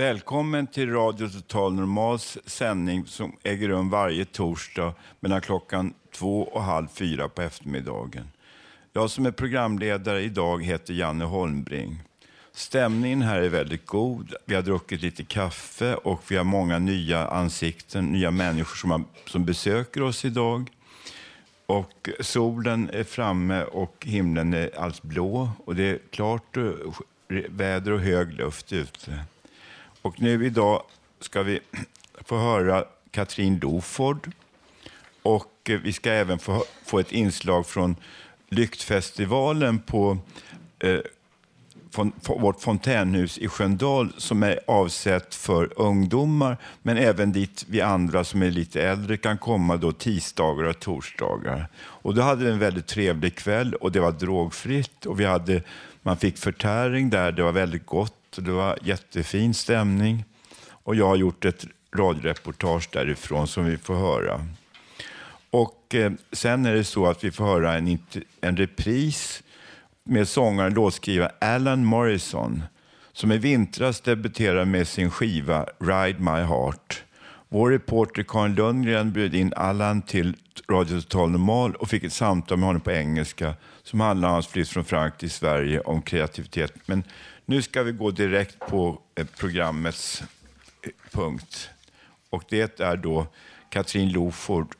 Välkommen till Radio Total Normals sändning som äger rum varje torsdag mellan klockan två och halv fyra på eftermiddagen. Jag som är programledare idag heter Janne Holmbring. Stämningen här är väldigt god. Vi har druckit lite kaffe och vi har många nya ansikten, nya människor som, har, som besöker oss idag. Och solen är framme och himlen är allt blå och det är klart väder och hög luft ute. Och nu idag ska vi få höra Katrin Loford. Och eh, vi ska även få, få ett inslag från Lyktfestivalen på eh, fon, vårt fontänhus i Sköndal som är avsett för ungdomar men även dit vi andra som är lite äldre kan komma då tisdagar och torsdagar. Och då hade vi en väldigt trevlig kväll och det var drogfritt och vi hade, man fick förtäring där, det var väldigt gott och det var jättefin stämning. Och jag har gjort ett radioreportage därifrån som vi får höra. Och eh, sen är det så att vi får höra en, en repris med sångaren och låtskrivaren Alan Morrison som i vintras debuterade med sin skiva Ride My Heart. Vår reporter Karin Lundgren bjöd in Allan till Radio Total Normal och fick ett samtal med honom på engelska som handlar om hans flytt från Frankrike till Sverige om kreativitet. Men nu ska vi gå direkt på eh, programmets eh, punkt. Och det är då Katrin Loford.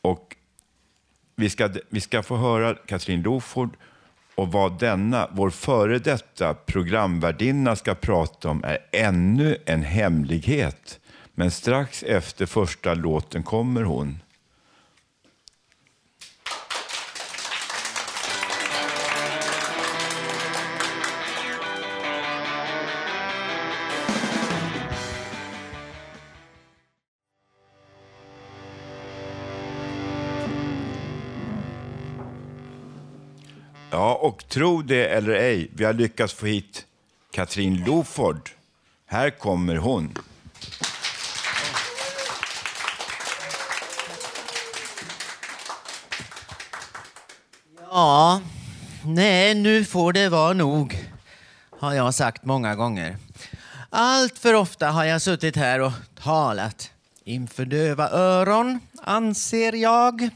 Och vi ska, vi ska få höra Katrin Loford och vad denna, vår före detta programvärdinna ska prata om är ännu en hemlighet. Men strax efter första låten kommer hon. Ja, och tro det eller ej, vi har lyckats få hit Katrin Loford. Här kommer hon. Ja, nej, nu får det vara nog, har jag sagt många gånger. Allt för ofta har jag suttit här och talat inför döva öron, anser jag.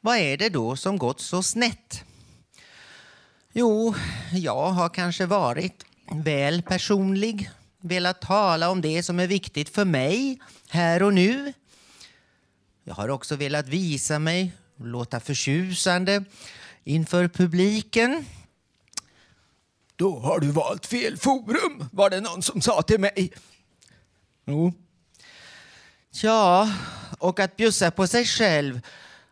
Vad är det då som gått så snett? Jo, jag har kanske varit väl personlig, velat tala om det som är viktigt för mig här och nu. Jag har också velat visa mig låta förtjusande inför publiken. Då har du valt fel forum, var det någon som sa till mig. Jo. Ja, och att bjussa på sig själv,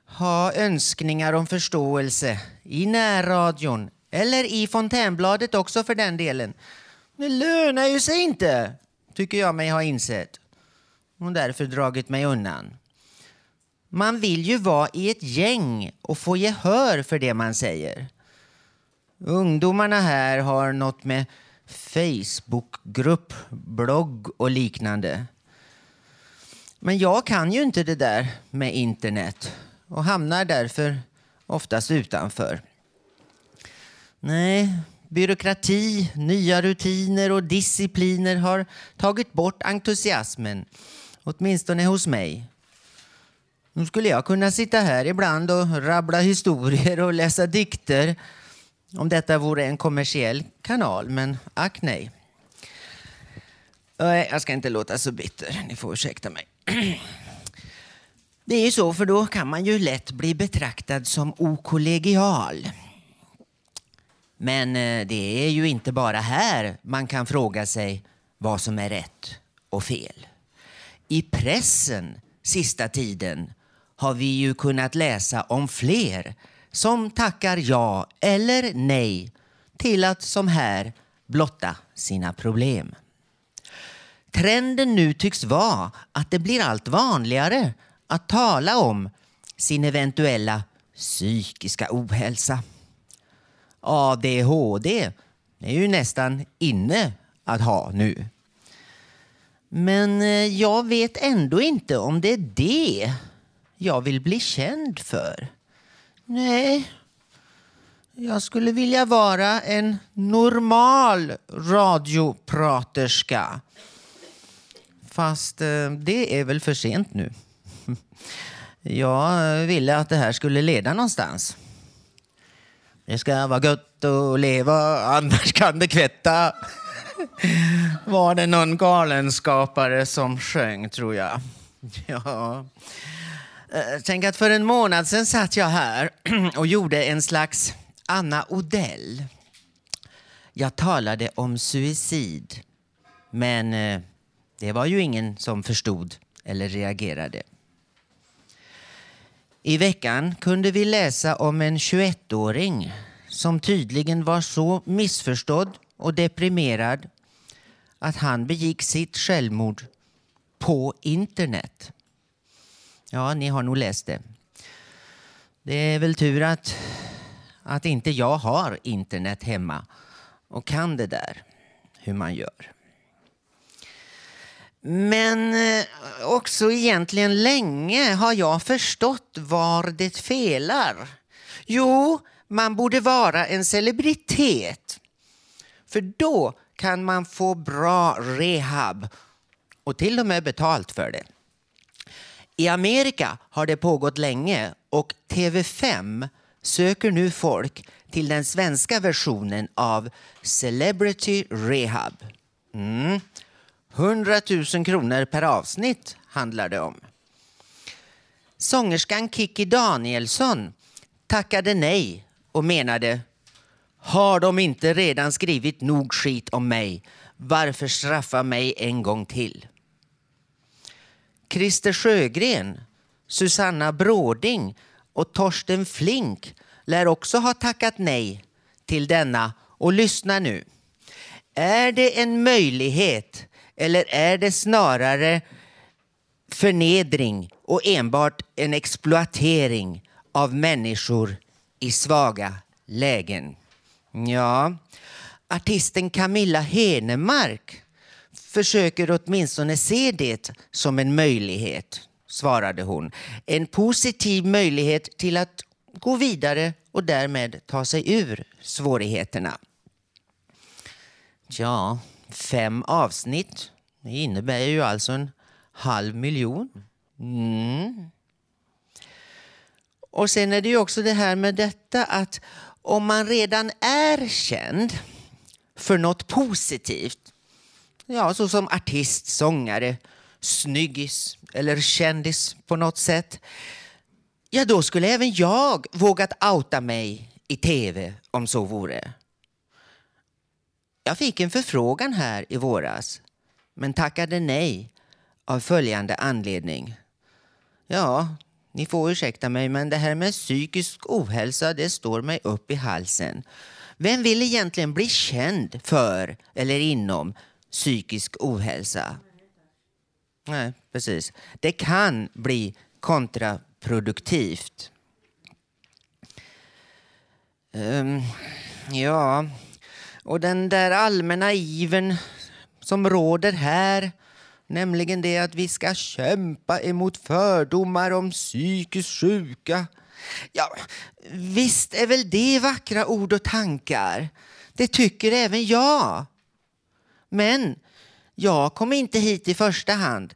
ha önskningar om förståelse i närradion eller i Fontänbladet också för den delen. Det lönar ju sig inte, tycker jag mig ha insett. Och därför dragit mig undan. Man vill ju vara i ett gäng och få gehör för det man säger. Ungdomarna här har något med Facebookgrupp, blogg och liknande. Men jag kan ju inte det där med internet och hamnar därför oftast utanför. Nej, byråkrati, nya rutiner och discipliner har tagit bort entusiasmen, åtminstone hos mig. Nu skulle jag kunna sitta här ibland och rabbla historier och läsa dikter. Om detta vore en kommersiell kanal, men ack nej. Jag ska inte låta så bitter. Ni får ursäkta mig. Det är ju så, för då kan man ju lätt bli betraktad som okollegial. Men eh, det är ju inte bara här man kan fråga sig vad som är rätt och fel. I pressen sista tiden har vi ju kunnat läsa om fler som tackar ja eller nej till att som här blotta sina problem. Trenden nu tycks vara att det blir allt vanligare att tala om sin eventuella psykiska ohälsa. ADHD är ju nästan inne att ha nu. Men eh, jag vet ändå inte om det är det jag vill bli känd för. Nej, jag skulle vilja vara en normal radiopraterska. Fast eh, det är väl för sent nu. Jag eh, ville att det här skulle leda någonstans. Det ska vara gött att leva, annars kan det kvätta. Var det någon galenskapare som sjöng, tror jag. Ja. Eh, tänk att för en månad sedan satt jag här och gjorde en slags Anna Odell. Jag talade om suicid, men eh, det var ju ingen som förstod eller reagerade. I veckan kunde vi läsa om en 21-åring som tydligen var så missförstådd och deprimerad att han begick sitt självmord på internet. Ja, ni har nog läst det. Det är väl tur att, att inte jag har internet hemma och kan det där, hur man gör. Men eh, också egentligen länge har jag förstått var det felar. Jo, man borde vara en celebritet. För då kan man få bra rehab och till och med betalt för det. I Amerika har det pågått länge och TV5 söker nu folk till den svenska versionen av Celebrity Rehab. Mm. 100 000 kronor per avsnitt handlar det om. Sångerskan Kikki Danielsson tackade nej och menade har de inte redan skrivit nog skit om mig? Varför straffa mig en gång till? Christer Sjögren, Susanna Bråding och Torsten Flink lär också ha tackat nej till denna. Och lyssna nu. Är det en möjlighet eller är det snarare förnedring och enbart en exploatering av människor i svaga lägen? Ja, artisten Camilla Henemark försöker åtminstone se det som en möjlighet, svarade hon. En positiv möjlighet till att gå vidare och därmed ta sig ur svårigheterna. Ja, fem avsnitt. Det innebär ju alltså en halv miljon. Mm. Och sen är det ju också det här med detta att om man redan är känd för något positivt, ja, såsom artist, sångare, snyggis eller kändis på något sätt, ja, då skulle även jag vågat outa mig i tv om så vore. Jag fick en förfrågan här i våras, men tackade nej av följande anledning. Ja, ni får ursäkta mig, men det här med psykisk ohälsa, det står mig upp i halsen. Vem vill egentligen bli känd för eller inom psykisk ohälsa? Nej, precis. Det kan bli kontraproduktivt. Um, ja, och den där allmänna iven som råder här, nämligen det att vi ska kämpa emot fördomar om psykiskt sjuka. Ja, visst är väl det vackra ord och tankar. Det tycker även jag. Men jag kom inte hit i första hand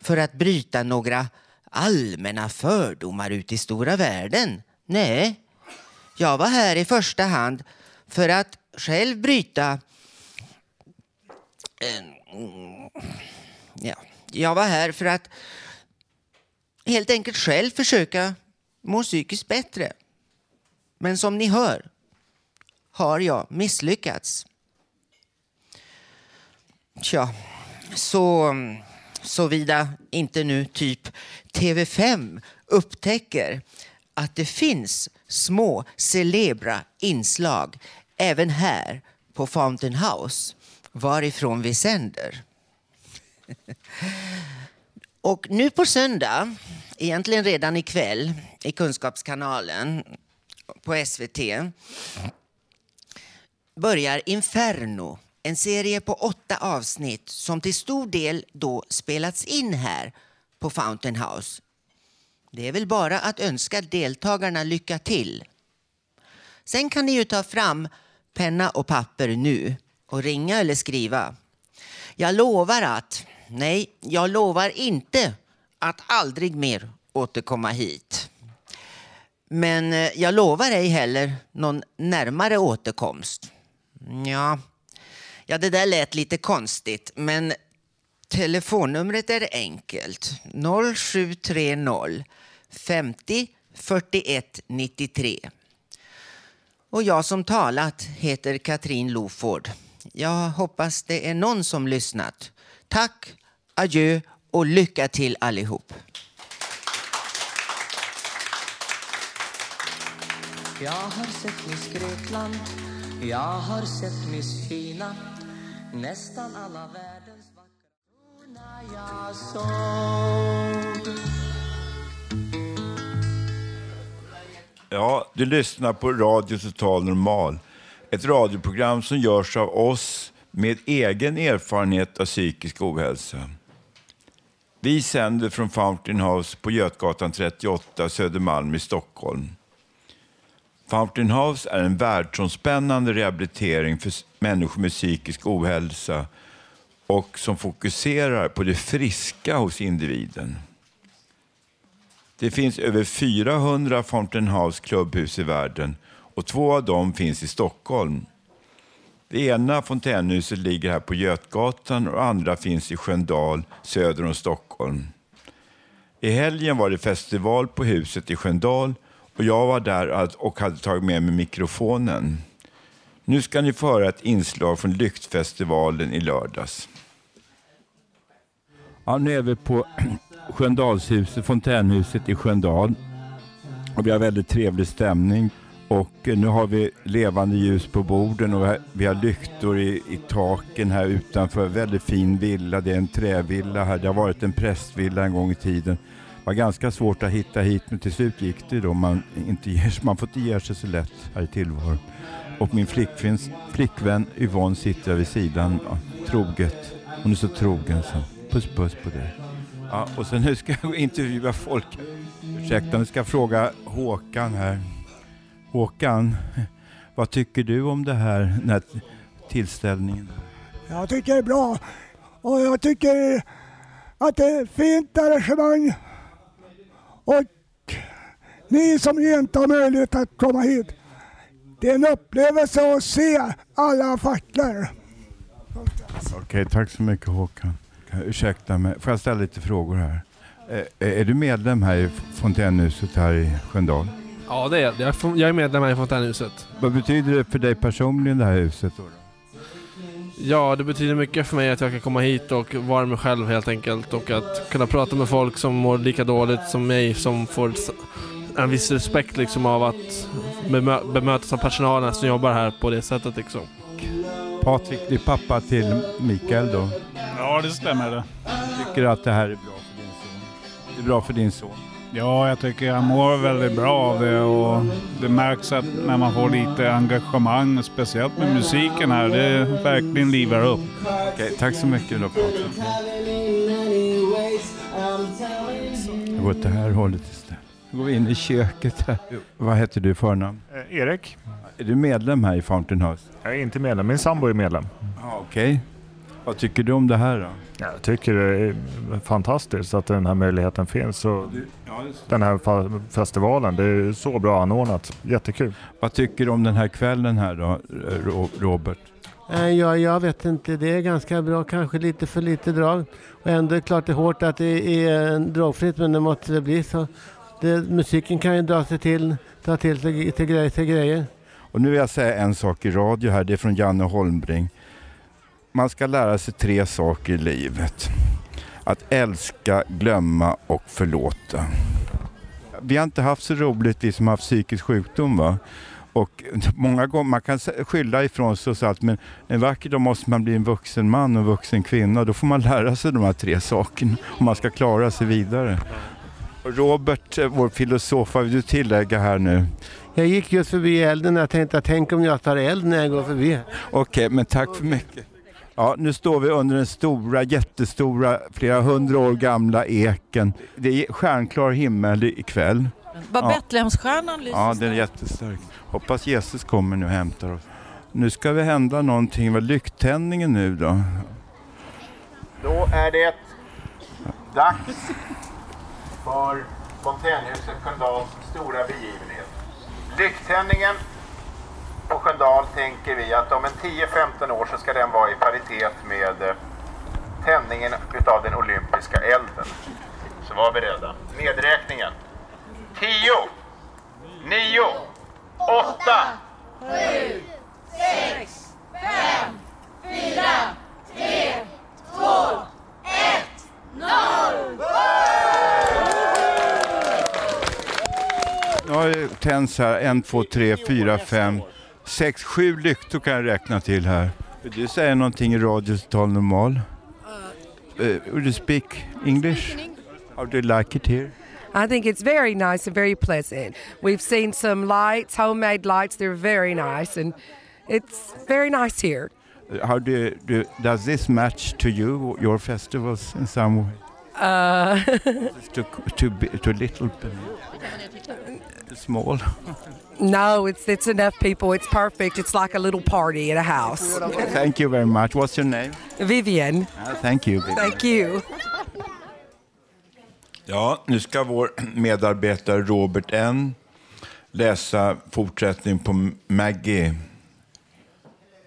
för att bryta några allmänna fördomar ute i stora världen. Nej, jag var här i första hand för att själv bryta... Eh, ja, jag var här för att helt enkelt själv försöka må psykiskt bättre. Men som ni hör har jag misslyckats. Tja, så såvida inte nu typ TV5 upptäcker att det finns små celebra inslag även här på Fountain House varifrån vi sänder. Och nu på söndag, egentligen redan ikväll i Kunskapskanalen på SVT börjar Inferno, en serie på åtta avsnitt som till stor del då spelats in här på Fountain House. Det är väl bara att önska deltagarna lycka till. Sen kan ni ju ta fram penna och papper nu och ringa eller skriva. Jag lovar att, nej, jag lovar inte att aldrig mer återkomma hit. Men eh, jag lovar ej heller någon närmare återkomst. Ja, ja det där lät lite konstigt, men telefonnumret är enkelt. 0730 50 41 93. Och jag som talat heter Katrin Loford. Jag hoppas det är någon som lyssnat. Tack, adjö och lycka till allihop. Jag har sett Miss Grekland, jag har sett Miss Kina Nästan alla världens vackra när jag såg Ja, du lyssnar på Radio Total Normal. Ett radioprogram som görs av oss med egen erfarenhet av psykisk ohälsa. Vi sänder från Fountain House på Götgatan 38, Södermalm i Stockholm. Fountain House är en världsomspännande rehabilitering för människor med psykisk ohälsa och som fokuserar på det friska hos individen. Det finns över 400 Fountain House klubbhus i världen och två av dem finns i Stockholm. Det ena fontänhuset ligger här på Götgatan och andra finns i Sköndal söder om Stockholm. I helgen var det festival på huset i Sköndal och jag var där och hade tagit med mig mikrofonen. Nu ska ni få höra ett inslag från Lyktfestivalen i lördags. Ja, nu är vi på Sköndalshuset, fontänhuset i Sköndal. Och vi har väldigt trevlig stämning. Och eh, nu har vi levande ljus på borden och vi har lyktor i, i taken här utanför. Väldigt fin villa. Det är en trävilla här. Det har varit en prästvilla en gång i tiden. Det var ganska svårt att hitta hit men till slut gick det då. Man, inte ger, man får inte ge sig så lätt här i tillvaron. Och min flickvän, flickvän Yvonne sitter vid sidan troget. Hon är så trogen så puss puss på dig. Ja, och sen nu ska jag intervjua folk. Ursäkta, nu ska jag fråga Håkan här. Håkan, vad tycker du om det här, den här tillställningen? Jag tycker det är bra och jag tycker att det är fint arrangemang. Och ni som inte har möjlighet att komma hit, det är en upplevelse att se alla facklor. Okej, okay, tack så mycket Håkan. Ursäkta mig, får jag ställa lite frågor här? Är, är du medlem här i fontänhuset här i Sköndal? Ja, det är jag. Jag är medlem här i fontänhuset. Vad betyder det för dig personligen det här huset? Då? Ja, det betyder mycket för mig att jag kan komma hit och vara mig själv helt enkelt och att kunna prata med folk som mår lika dåligt som mig som får en viss respekt liksom av att bemö bemötas av personalen som jobbar här på det sättet liksom. Patrik, det är pappa till Mikael då? Ja, det stämmer det. Tycker du att det här är bra för din son? Det är bra för din son? Ja, jag tycker han mår väldigt bra av det och det märks att när man får lite engagemang, speciellt med musiken här, det verkligen livar upp. Okej, tack så mycket då Patrik. Jag går åt det här hållet istället. Nu går vi in i köket här. Vad heter du förnamn? Eh, Erik. Är du medlem här i Fountain House? Jag är inte medlem, min sambo är medlem. Ja, Okej. Vad tycker du om det här då? Jag tycker det är fantastiskt att den här möjligheten finns. Och den här festivalen, det är så bra anordnat. Jättekul. Vad tycker du om den här kvällen här då, Ro- Robert? Eh, Ja, jag vet inte, det är ganska bra, kanske lite för lite drag. Och ändå är det klart det är hårt att det är dragfritt, men det måste det bli så. Det, musiken kan ju dra sig till, dra till sig till grejer, till grejer. Och nu vill jag säga en sak i radio här, det är från Janne Holmbring. Man ska lära sig tre saker i livet. Att älska, glömma och förlåta. Vi har inte haft så roligt vi som har haft psykisk sjukdom va. Och många gånger, man kan skylla ifrån sig och så allt, men en vacker dag måste man bli en vuxen man och en vuxen kvinna. Då får man lära sig de här tre sakerna om man ska klara sig vidare. Robert, eh, vår filosof, vad vill du tillägga här nu? Jag gick just förbi elden och jag tänkte tänk om jag tar eld när jag går förbi. Okej, men tack för mycket. Ja, nu står vi under den stora, jättestora, flera hundra år gamla eken. Det är stjärnklar himmel ikväll. Var Ja. Betlehemsstjärnan lyser Ja, den är jättestark. Hoppas Jesus kommer nu och hämtar oss. Nu ska vi hända någonting. Vad lykttändningen nu då? Då är det dags för Fontänhuset Sköndals stora begivenhet. Lykttändningen på Sköndal tänker vi att om en 10-15 år så ska den vara i paritet med eh, tändningen utav den olympiska elden. Så var beredda. Nedräkningen. 10, 9, 8, sju, sex, fem, fyra, tre, två, ett, noll! Nu har det tänts här en, två, tre, fyra, fem, sex, sju lyktor kan jag räkna till här. Du säga någonting i radiotal normal? Uh, would you speak English? How do you like it here? I think it's very nice and very pleasant. We've seen some lights, homemade lights. They're very nice, and it's very nice here. Uh, How do, you, do does this match to you, your festivals in some way? Uh, too, too, too little, small. no, it's it's enough people. It's perfect. It's like a little party at a house. Thank you very much. What's your name? Vivian, Uh, thank you. Vivian. thank you. Ja, nu ska vår medarbetare Robert N läsa fortsättning på Maggie.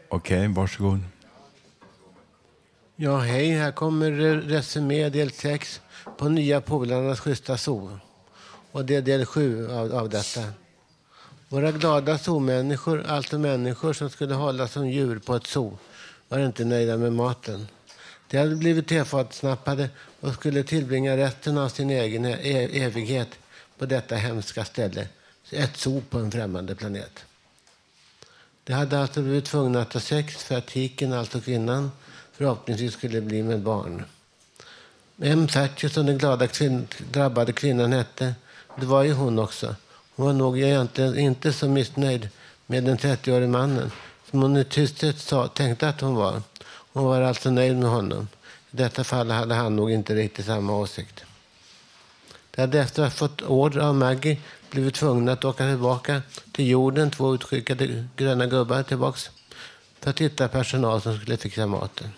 Okej, varsågod. Ja, hej. Här kommer re- resumé del 6 på Nya Polarnas schyssta zoo. Och det är del sju av, av detta. Våra glada zoomänniskor, alltså människor som skulle hållas som djur på ett zoo, var inte nöjda med maten. De hade blivit tefatsnappade och skulle tillbringa resten av sin egen e-, e-, evighet på detta hemska ställe. Ett zoo på en främmande planet. De hade alltså blivit tvungna att ha sex för att tiken, alltså kvinnan, förhoppningsvis skulle bli med barn. M. Thatcher, som den glada kvin drabbade kvinnan hette, det var ju hon också. Hon var nog egentligen inte så missnöjd med den 30-årige mannen som hon i tysthet sa, tänkte att hon var. Hon var alltså nöjd med honom. I detta fall hade han nog inte riktigt samma åsikt. De hade efter att ha fått order av Maggie blivit tvungna att åka tillbaka till jorden, två utskickade gröna gubbar tillbaks, för att hitta personal som skulle fixa maten.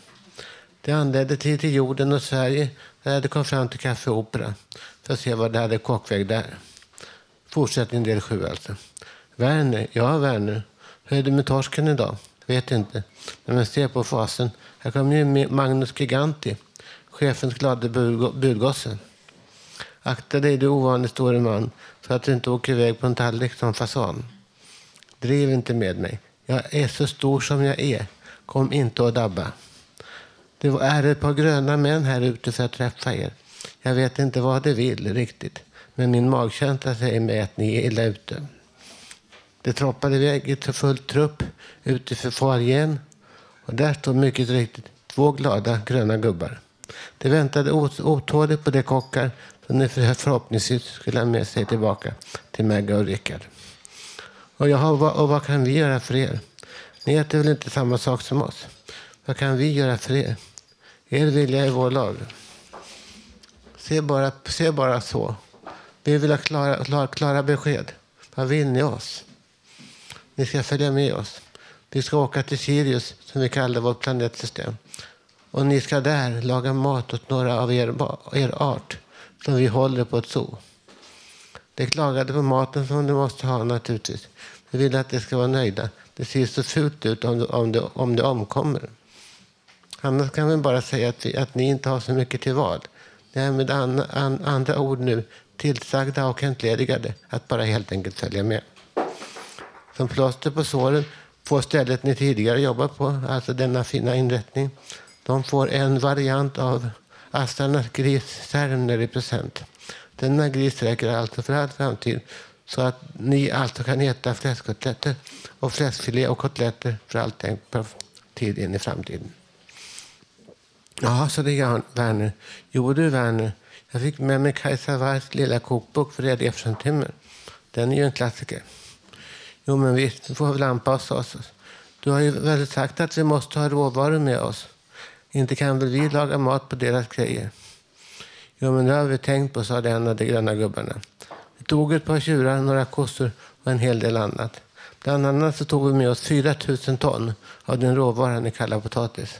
De anlände till, till jorden och Sverige Eh, jag hade kom fram till Café Opera för att se vad de hade kockväg där. Fortsättning del sju alltså. Werner, ja Werner, hur är det med torsken idag? Vet inte. Men se ser på fasen. Här kommer ju Magnus Giganti, chefens glade budgosse. Akta dig du ovanligt store man så att du inte åker iväg på en tallrik som fasan. Driv inte med mig. Jag är så stor som jag är. Kom inte och dabba. Det är ett par gröna män här ute för att träffa er. Jag vet inte vad de vill riktigt, men min magkänsla säger mig att ni är illa ute. Det troppade iväg i full trupp ute för foajén och där stod mycket riktigt två glada gröna gubbar. De väntade otåligt på de kockar som de förhoppningsvis skulle ha med sig tillbaka till Megga och Rickard. Och, jaha, vad, och vad kan vi göra för er? Ni äter väl inte samma sak som oss? Vad kan vi göra för er? Er vilja är vår lag. Se bara, se bara så. Vi vill ha klara, klara, klara besked. Vad vill ni oss? Ni ska följa med oss. Vi ska åka till Sirius, som vi kallar vårt planetsystem. Och ni ska där laga mat åt några av er, er art som vi håller på ett zoo. De klagade på maten som de måste ha naturligtvis. De vill att de ska vara nöjda. Det ser så fult ut om de, om de, om de omkommer. Annars kan man bara säga att, vi, att ni inte har så mycket till val. Det är med an, an, andra ord nu tillsagda och entledigade att bara helt enkelt följa med. Som plåster på såren får stället ni tidigare jobbat på, alltså denna fina inrättning, de får en variant av Astrarnas gris i present. Denna gris räcker alltså för all framtid så att ni alltså kan äta fläskkotletter och fläskfilé och kotletter för all tänkbar tid in i framtiden. Ja, så det är Werner. Jo du Werner, jag fick med mig Kajsa Wargs lilla kokbok för Redig timmer. Den är ju en klassiker. Jo, men visst, vi får väl anpassa oss. Du har ju väl sagt att vi måste ha råvaror med oss. Inte kan väl vi laga mat på deras grejer? Jo, men det har vi tänkt på, sa en av de gröna gubbarna. Vi tog ett par tjurar, några kossor och en hel del annat. Bland annat så tog vi med oss 4 000 ton av den råvara i kalla potatis.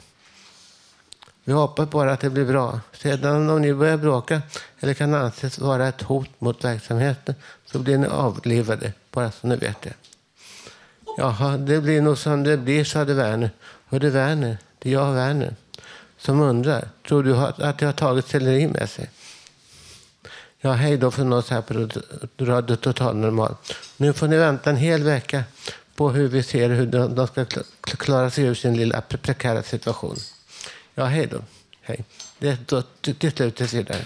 Vi hoppas bara att det blir bra. Sedan om ni börjar bråka eller kan anses vara ett hot mot verksamheten så blir ni avlivade, bara så ni vet det. Jaha, det blir nog som det blir, sade Werner. Hörde Werner, det är jag Werner som undrar. Tror du att det har tagit selleri med sig? Ja, hej då från oss här på Radio Total Normal. Nu får ni vänta en hel vecka på hur vi ser hur de ska klara sig ur sin lilla prekära situation. Ja, hej då. Hej. Det då, till slut tills vidare.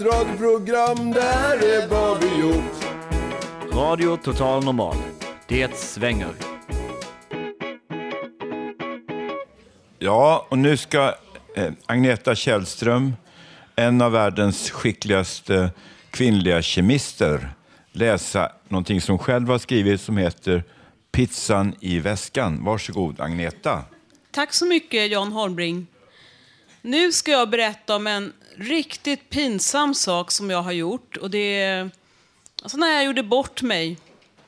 Ett radioprogram, det här är vad vi gjort. Radio Total Normal. Det svänger. Ja, och nu ska eh, Agneta Källström, en av världens skickligaste kvinnliga kemister, läsa någonting som själv har skrivit som heter Pizzan i väskan. Varsågod Agneta. Tack så mycket Jan Holmbring. Nu ska jag berätta om en riktigt pinsam sak som jag har gjort. Och det är alltså när jag gjorde bort mig.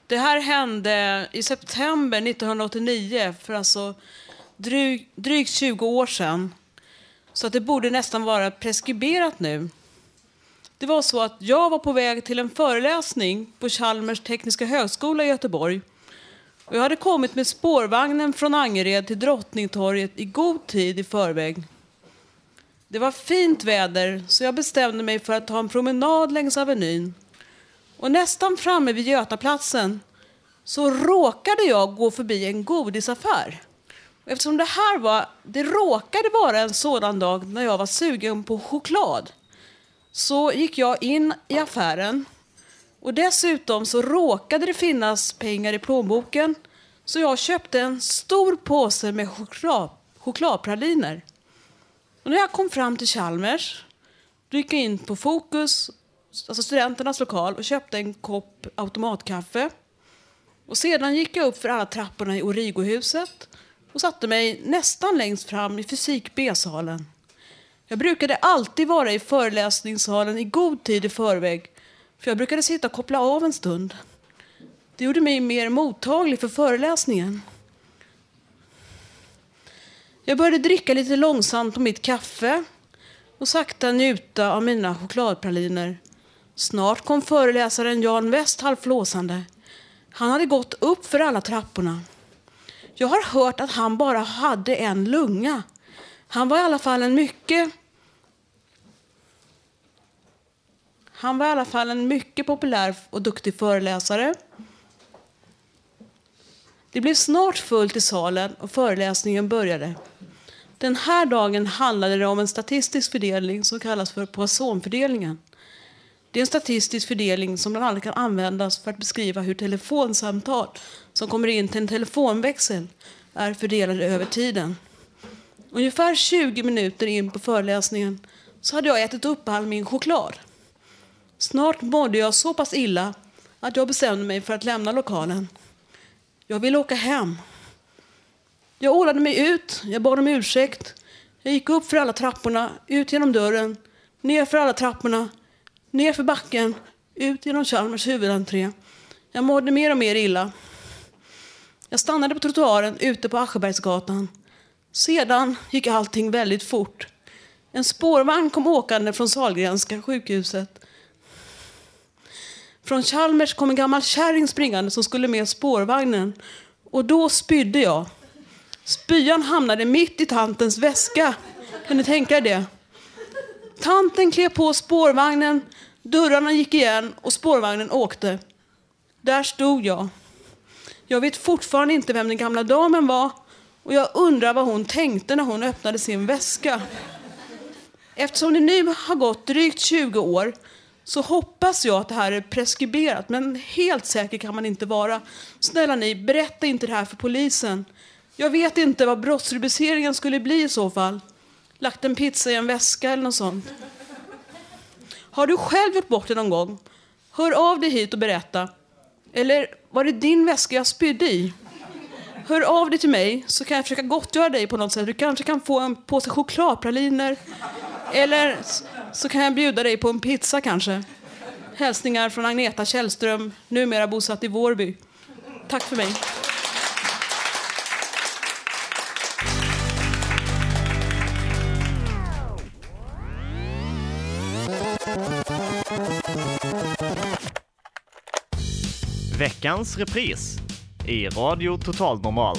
Det här hände i september 1989, för alltså dryg, drygt 20 år sedan. Så att det borde nästan vara preskriberat nu. Det var så att jag var på väg till en föreläsning på Chalmers tekniska högskola i Göteborg. Och jag hade kommit med spårvagnen från Angered till Drottningtorget i god tid i förväg. Det var fint väder så jag bestämde mig för att ta en promenad längs Avenyn. Och nästan framme vid Götaplatsen så råkade jag gå förbi en godisaffär. Eftersom det här var, det råkade vara en sådan dag när jag var sugen på choklad så gick jag in i affären och dessutom så råkade det finnas pengar i plånboken så jag köpte en stor påse med choklad, chokladpraliner. Och när jag kom fram till Chalmers då gick jag in på Fokus, alltså studenternas lokal, och köpte en kopp automatkaffe. Och sedan gick jag upp för alla trapporna i Origohuset och satte mig nästan längst fram i fysik B-salen. Jag brukade alltid vara i föreläsningssalen i god tid i förväg, för jag brukade sitta och koppla av en stund. Det gjorde mig mer mottaglig för föreläsningen. Jag började dricka lite långsamt på mitt kaffe och sakta njuta av mina chokladpraliner. Snart kom föreläsaren Jan West halvflåsande. Han hade gått upp för alla trapporna. Jag har hört att han bara hade en lunga. Han var i alla fall en mycket Han var i alla fall en mycket populär och duktig föreläsare. Det blev snart fullt i salen och föreläsningen började. Den här dagen handlade det om en statistisk fördelning som kallas för Poissonfördelningen. Det är en statistisk fördelning som bland annat kan användas för att beskriva hur telefonsamtal som kommer in till en telefonväxel är fördelade över tiden. Ungefär 20 minuter in på föreläsningen så hade jag ätit upp all min choklad. Snart mådde jag så pass illa att jag bestämde mig för att lämna lokalen. Jag ville åka hem. Jag ålade mig ut, jag bad om ursäkt. Jag gick upp för alla trapporna, ut genom dörren, ner för alla trapporna, ner för backen, ut genom Chalmers huvudentré. Jag mådde mer och mer illa. Jag stannade på trottoaren ute på Aschebergsgatan. Sedan gick allting väldigt fort. En spårvagn kom åkande från Sahlgrenska sjukhuset. Från Chalmers kom en gammal kärring springande som skulle med spårvagnen. Och då spydde jag. Spyan hamnade mitt i tantens väska. Kan ni tänka er det? Tanten klev på spårvagnen, dörrarna gick igen och spårvagnen åkte. Där stod jag. Jag vet fortfarande inte vem den gamla damen var och jag undrar vad hon tänkte när hon öppnade sin väska. Eftersom det nu har gått drygt 20 år så hoppas jag att det här är preskriberat, men helt säker kan man inte vara. Snälla ni, berätta inte det här för polisen. Jag vet inte vad brottsrubriceringen skulle bli i så fall. Lagt en pizza i en väska eller något sånt. Har du själv gjort bort det någon gång? Hör av dig hit och berätta. Eller var det din väska jag spydde i? Hör av dig till mig så kan jag försöka gottgöra dig på något sätt. Du kanske kan få en påse chokladpraliner. Eller så kan jag bjuda dig på en pizza kanske. Hälsningar från Agneta Källström, numera bosatt i Vårby. Tack för mig. Veckans repris i Radio Total Normal.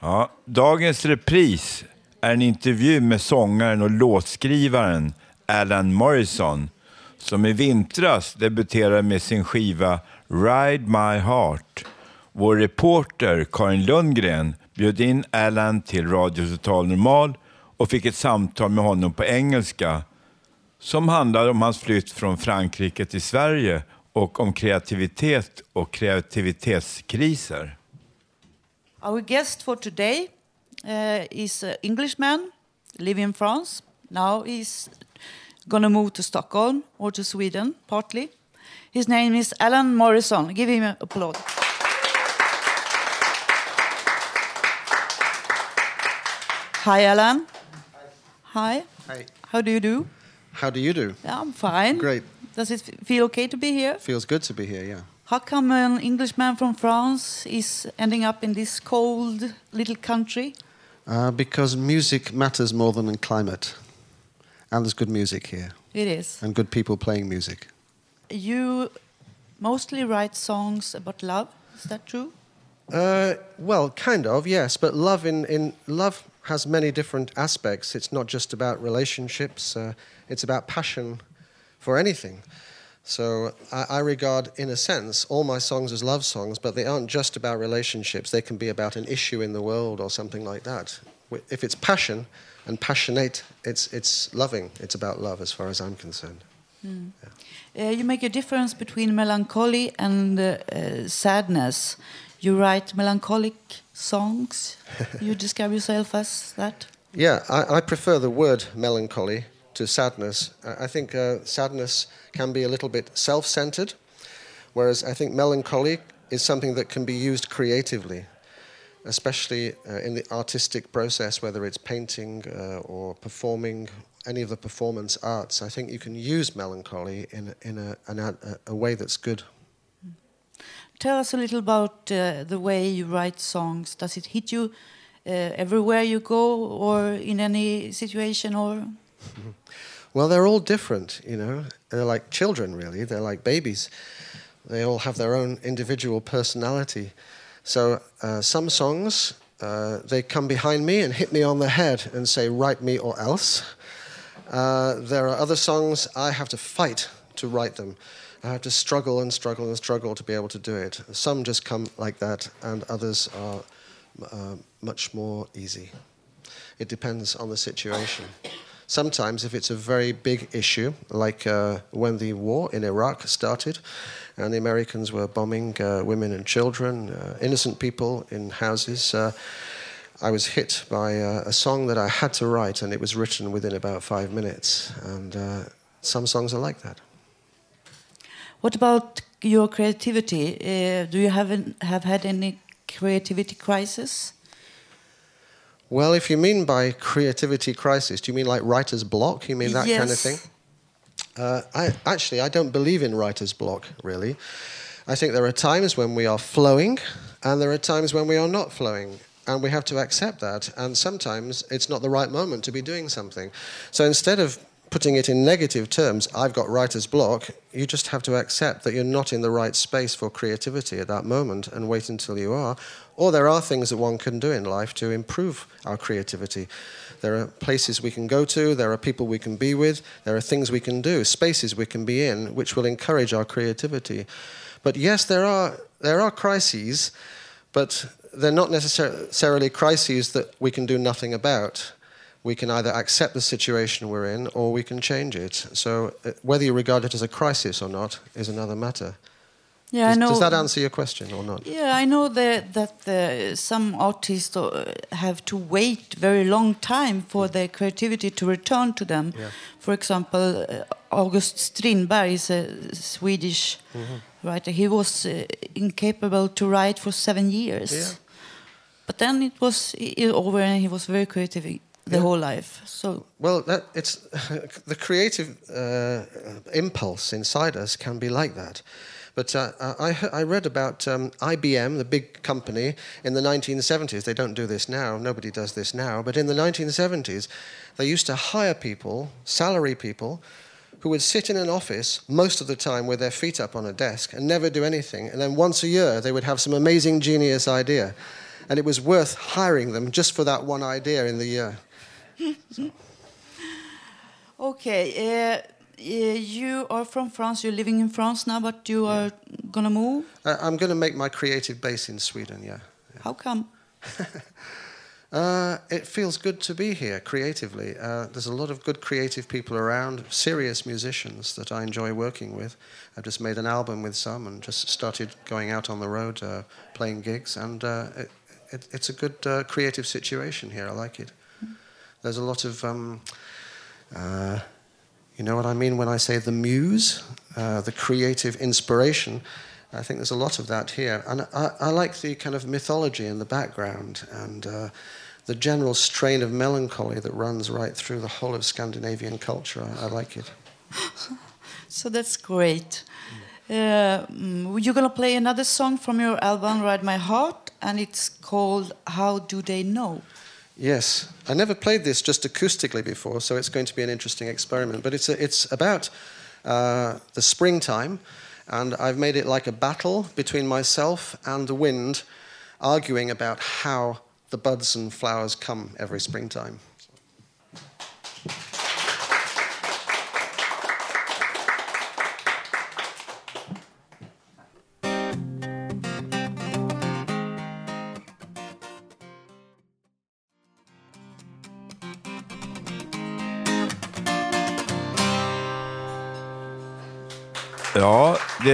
Ja, dagens repris är en intervju med sångaren och låtskrivaren Alan Morrison som i vintras debuterade med sin skiva Ride My Heart. Vår reporter Karin Lundgren bjöd in Alan till Radio Total Normal och fick ett samtal med honom på engelska som handlade om hans flytt från Frankrike till Sverige och om kreativitet och kreativitetskriser. Our guest for today uh, is an Englishman living in France. Now he's gonna move to Stockholm or to Sweden, partly. His name is Alan Morrison. Give him an applause. Hi, Alan. Hi. Hi. How do you do? How do you do? I'm fine. Great. Does it feel okay to be here? Feels good to be here, yeah. How come an Englishman from France is ending up in this cold little country? Uh, because music matters more than climate. And there's good music here. It is. And good people playing music. You mostly write songs about love. Is that true? Uh, well, kind of, yes. But love in, in love has many different aspects. It's not just about relationships. Uh, it's about passion for anything. So I, I regard, in a sense, all my songs as love songs, but they aren't just about relationships. They can be about an issue in the world or something like that. If it's passion and passionate, it's, it's loving. It's about love as far as I'm concerned. Mm. Uh, you make a difference between melancholy and uh, uh, sadness. You write melancholic songs. you describe yourself as that. Yeah, I, I prefer the word melancholy to sadness. I, I think uh, sadness can be a little bit self centered, whereas I think melancholy is something that can be used creatively, especially uh, in the artistic process, whether it's painting uh, or performing, any of the performance arts. I think you can use melancholy in, in a, an, a, a way that's good. Tell us a little about uh, the way you write songs. Does it hit you uh, everywhere you go, or in any situation, or Well, they're all different, you know. They're like children, really. They're like babies. They all have their own individual personality. So uh, some songs, uh, they come behind me and hit me on the head and say, write me or else. Uh, there are other songs I have to fight to write them. I have to struggle and struggle and struggle to be able to do it. Some just come like that, and others are uh, much more easy. It depends on the situation. Sometimes, if it's a very big issue, like uh, when the war in Iraq started, and the Americans were bombing uh, women and children, uh, innocent people in houses, uh, I was hit by uh, a song that I had to write, and it was written within about five minutes. And some songs are like that. What about your creativity? Do you have an, have had any creativity crisis? Well, if you mean by creativity crisis, do you mean like writer's block? You mean that kind of thing? Uh, I, actually, I don't believe in writer's block, really. I think there are times when we are flowing, and there are times when we are not flowing. And we have to accept that. And sometimes it's not the right moment to be doing something. So instead of putting it in negative terms, I've got writer's block, you just have to accept that you're not in the right space for creativity at that moment and wait until you are. Or there are things that one can do in life to improve our creativity. There are places we can go to, there are people we can be with, there are things we can do, spaces we can be in, which will encourage our creativity. But yes, there are, there are crises, but they're not necessarily crises that we can do nothing about. We can either accept the situation we're in or we can change it. So uh, whether you regard it as a crisis or not is another matter. Yeah, I does, know. does that answer your question or not? Yeah, I know that that uh, some artists uh, have to wait very long time for their creativity to return to them. Yeah. For example, uh, August Strindberg is a Swedish Mhm. writer. He was uh, incapable to write for seven years. Yeah. But then it was over, and he was very creative the Yeah. whole life. So Well, that, it's the creative uh, impulse inside us can be like that. But uh, I, I read about um, IBM, the big company, in the 1970s. They don't do this now. Nobody does this now. But in the 1970s, they used to hire people, salary people, who would sit in an office most of the time with their feet up on a desk and never do anything. And then once a year, they would have some amazing genius idea. And it was worth hiring them just for that one idea in the year. Okay, uh, uh, you are from France. You're living in France now, but you are gonna move. Uh, I'm going to make my creative base in Sweden, yeah. How come? Uh, it feels good to be here creatively. Uh, there's a lot of good creative people around, serious musicians that I enjoy working with. I've just made an album with some and just started going out on the road, uh, playing gigs, and uh, it, it, it's a good uh, creative situation here. I like it. There's a lot of, um, uh, you know what I mean when I say the muse, uh, the creative inspiration. I think there's a lot of that here. And I, I like the kind of mythology in the background and uh, the general strain of melancholy that runs right through the whole of Scandinavian culture. I, like it. So that's great. Uh, mm, you're gonna play another song from your album, "Ride My Heart," and it's called "How Do They Know." Yes, I never played this just acoustically before, so it's going to be an interesting experiment. But it's, a, it's about uh, the springtime, and I've made it like a battle between myself and the wind, arguing about how the buds and flowers come every springtime.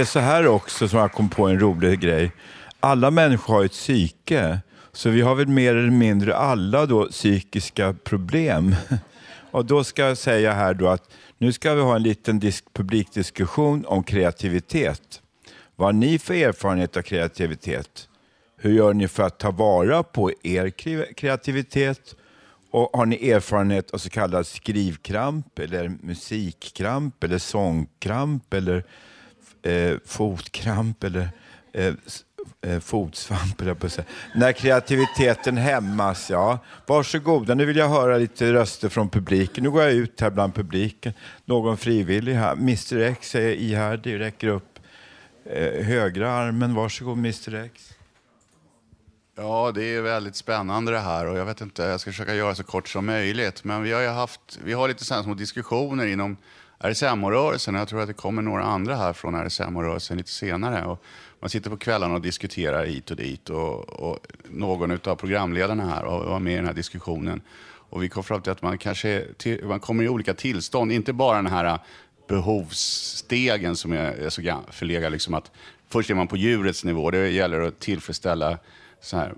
Är så här också som jag kom på en rolig grej. Alla människor har ett psyke, så vi har väl mer eller mindre alla då psykiska problem. Och då ska jag säga här då att nu ska vi ha en liten disk- publikdiskussion om kreativitet. Vad har ni för erfarenhet av kreativitet? Hur gör ni för att ta vara på er kreativitet? Och har ni erfarenhet av så kallad skrivkramp, eller musikkramp, eller sångkramp, eller eh, fotkramp, eller eh, eh, fotsvamp, höll jag på att säga. När kreativiteten hämmas, ja. Varsågoda, nu vill jag höra lite röster från publiken. Nu går jag ut här bland publiken. Någon frivillig här. Mr X är ihärdig, räcker upp eh, högra armen. Varsågod Mr X. Ja, det är väldigt spännande det här och jag vet inte, jag ska försöka göra så kort som möjligt. Men vi har ju haft, vi har lite sådana små diskussioner inom RSMH-rörelsen. Jag tror att det kommer några andra här från RSMH-rörelsen lite senare. Och man sitter på kvällarna och diskuterar hit och dit och, och någon av programledarna här var med i den här diskussionen. Och vi kom fram till att man kanske till, man kommer i olika tillstånd, inte bara den här behovsstegen som är, är så förlegad. Liksom att först är man på djurets nivå, det gäller att tillfredsställa så här,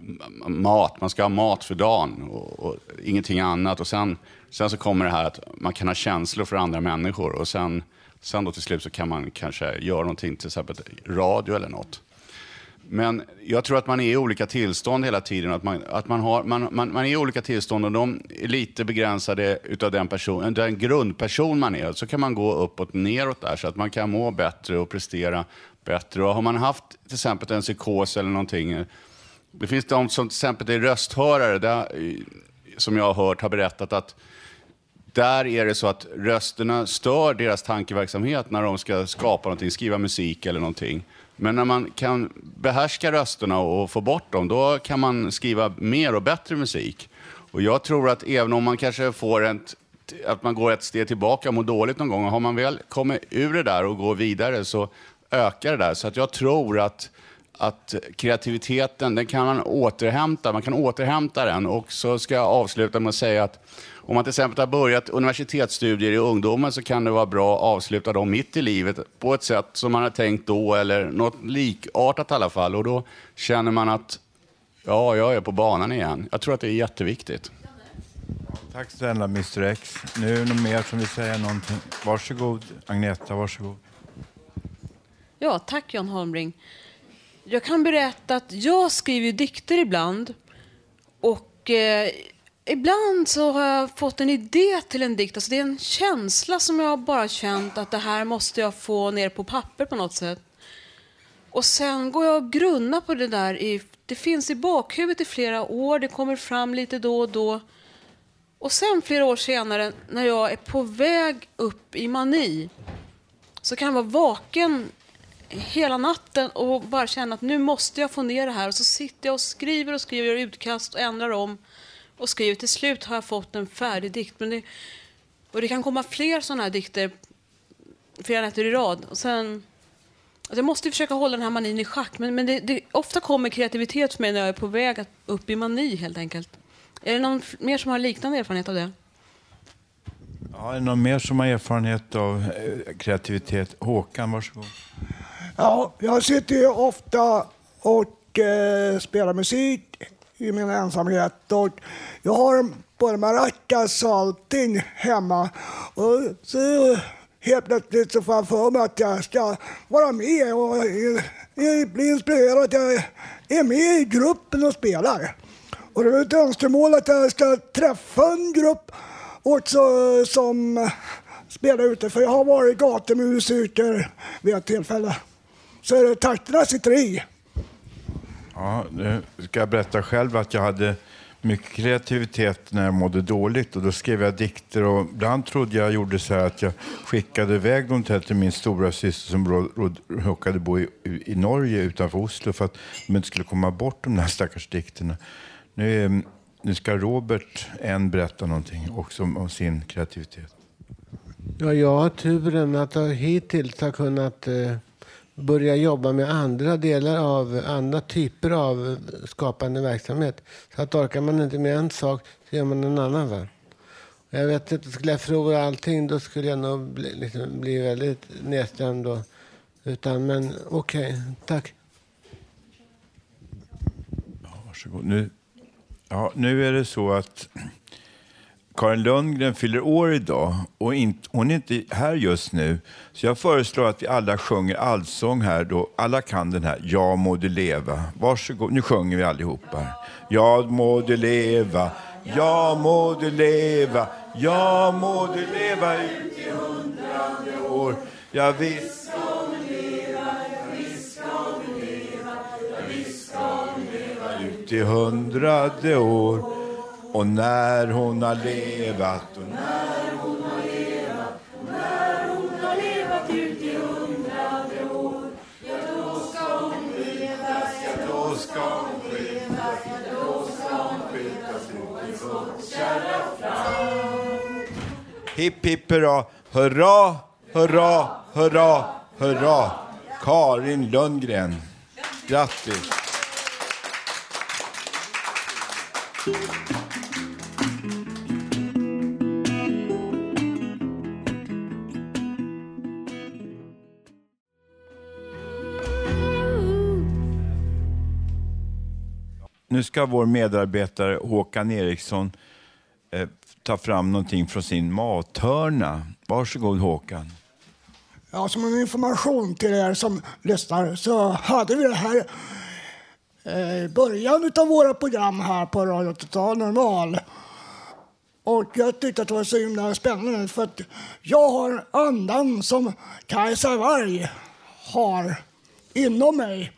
mat, man ska ha mat för dagen och, och ingenting annat. Och sen, sen så kommer det här att man kan ha känslor för andra människor och sen, sen då till slut så kan man kanske göra någonting, till exempel radio eller något. Men jag tror att man är i olika tillstånd hela tiden. Att man, att man, har, man, man, man är i olika tillstånd och de är lite begränsade utav den, person, den grundperson man är. Så kan man gå uppåt och neråt där så att man kan må bättre och prestera bättre. Och har man haft till exempel en psykos eller någonting. Det finns de som till exempel är rösthörare, där, som jag har hört har berättat att där är det så att rösterna stör deras tankeverksamhet när de ska skapa någonting, skriva musik eller någonting. Men när man kan behärska rösterna och få bort dem, då kan man skriva mer och bättre musik. Och jag tror att även om man kanske får ett, att man går ett steg tillbaka och mår dåligt någon gång, har man väl kommit ur det där och går vidare så ökar det där. Så att jag tror att, att kreativiteten, den kan man återhämta, man kan återhämta den. Och så ska jag avsluta med att säga att om man till exempel har börjat universitetsstudier i ungdomen så kan det vara bra att avsluta dem mitt i livet på ett sätt som man har tänkt då eller något likartat i alla fall. Och då känner man att ja, jag är på banan igen. Jag tror att det är jätteviktigt. Tack snälla Mr X. Nu är det någon mer som vill säga någonting. Varsågod Agneta, varsågod. Ja, tack Jan Holmbring. Jag kan berätta att jag skriver dikter ibland. Och eh, ibland så har jag fått en idé till en dikt. Alltså det är en känsla som jag bara känt att det här måste jag få ner på papper på något sätt. Och sen går jag och grunnar på det där. I, det finns i bakhuvudet i flera år. Det kommer fram lite då och då. Och sen flera år senare när jag är på väg upp i mani så kan jag vara vaken hela natten och bara känna att nu måste jag få ner det här. Och så sitter jag och skriver och skriver, gör utkast och ändrar om och skriver. Till slut har jag fått en färdig dikt. Men det, och det kan komma fler sådana här dikter flera nätter i rad. Och sen, alltså jag måste försöka hålla den här manin i schack. Men, men det, det, ofta kommer kreativitet för mig när jag är på väg att, upp i mani helt enkelt. Är det någon mer som har liknande erfarenhet av det? Ja, är det någon mer som har erfarenhet av eh, kreativitet? Håkan, varsågod. Ja, jag sitter ju ofta och eh, spelar musik i min ensamhet. Och jag har både maracas och allting hemma. Och så helt plötsligt så får jag för mig att jag ska vara med och bli inspirerad att jag är med i gruppen och spelar. Och det var ett önskemål att jag ska träffa en grupp också som spelar ute. För jag har varit gatumusiker vid ett tillfälle. Så takterna sitter i. Ja, nu ska jag berätta själv att jag hade mycket kreativitet när jag mådde dåligt och då skrev jag dikter och ibland trodde jag gjorde så här att jag skickade iväg dem till till min stora syster som råkade bo i, i Norge utanför Oslo för att de inte skulle komma bort de där stackars dikterna. Nu, är- nu ska Robert än berätta någonting också om, om sin kreativitet. Ja, jag har turen att jag hittills ha kunnat eh, börja jobba med andra delar av andra typer av skapande verksamhet. Så att orkar man inte med en sak så gör man en annan. Va? Och Jag vet inte, skulle jag förlora allting då skulle jag nog bli, liksom, bli väldigt nedstämd. Då. Utan, men okej, tack. Varsågod. Nu, ja, nu är det så att Karin Lundgren fyller år idag och inte, hon är inte här just nu. Så jag föreslår att vi alla sjunger allsång här. Då. Alla kan den här. Ja må du leva. Varsågod. Nu sjunger vi allihopa. Ja må du leva. Ja må du leva. Ja må du leva ut i hundrade år. Ja visst ut i hundrade år. Och när hon har levat och när hon har levat och när hon har levat ut i hundrade år Ja, då ska hon skiljas, ja, då ska hon skiljas, ja, då ska hon skiljas ut i skottkärra fram Hipp hipp hurra, hurra, hurra, hurra, hurra Karin Lundgren. Grattis! Ska vår medarbetare Håkan Eriksson eh, ta fram någonting från sin mathörna. Varsågod Håkan. Ja, som en information till er som lyssnar så hade vi det här eh, i början av våra program här på Radio Total Normal. Och jag tyckte att det var så himla spännande för att jag har andan som Kajsa Warg har inom mig.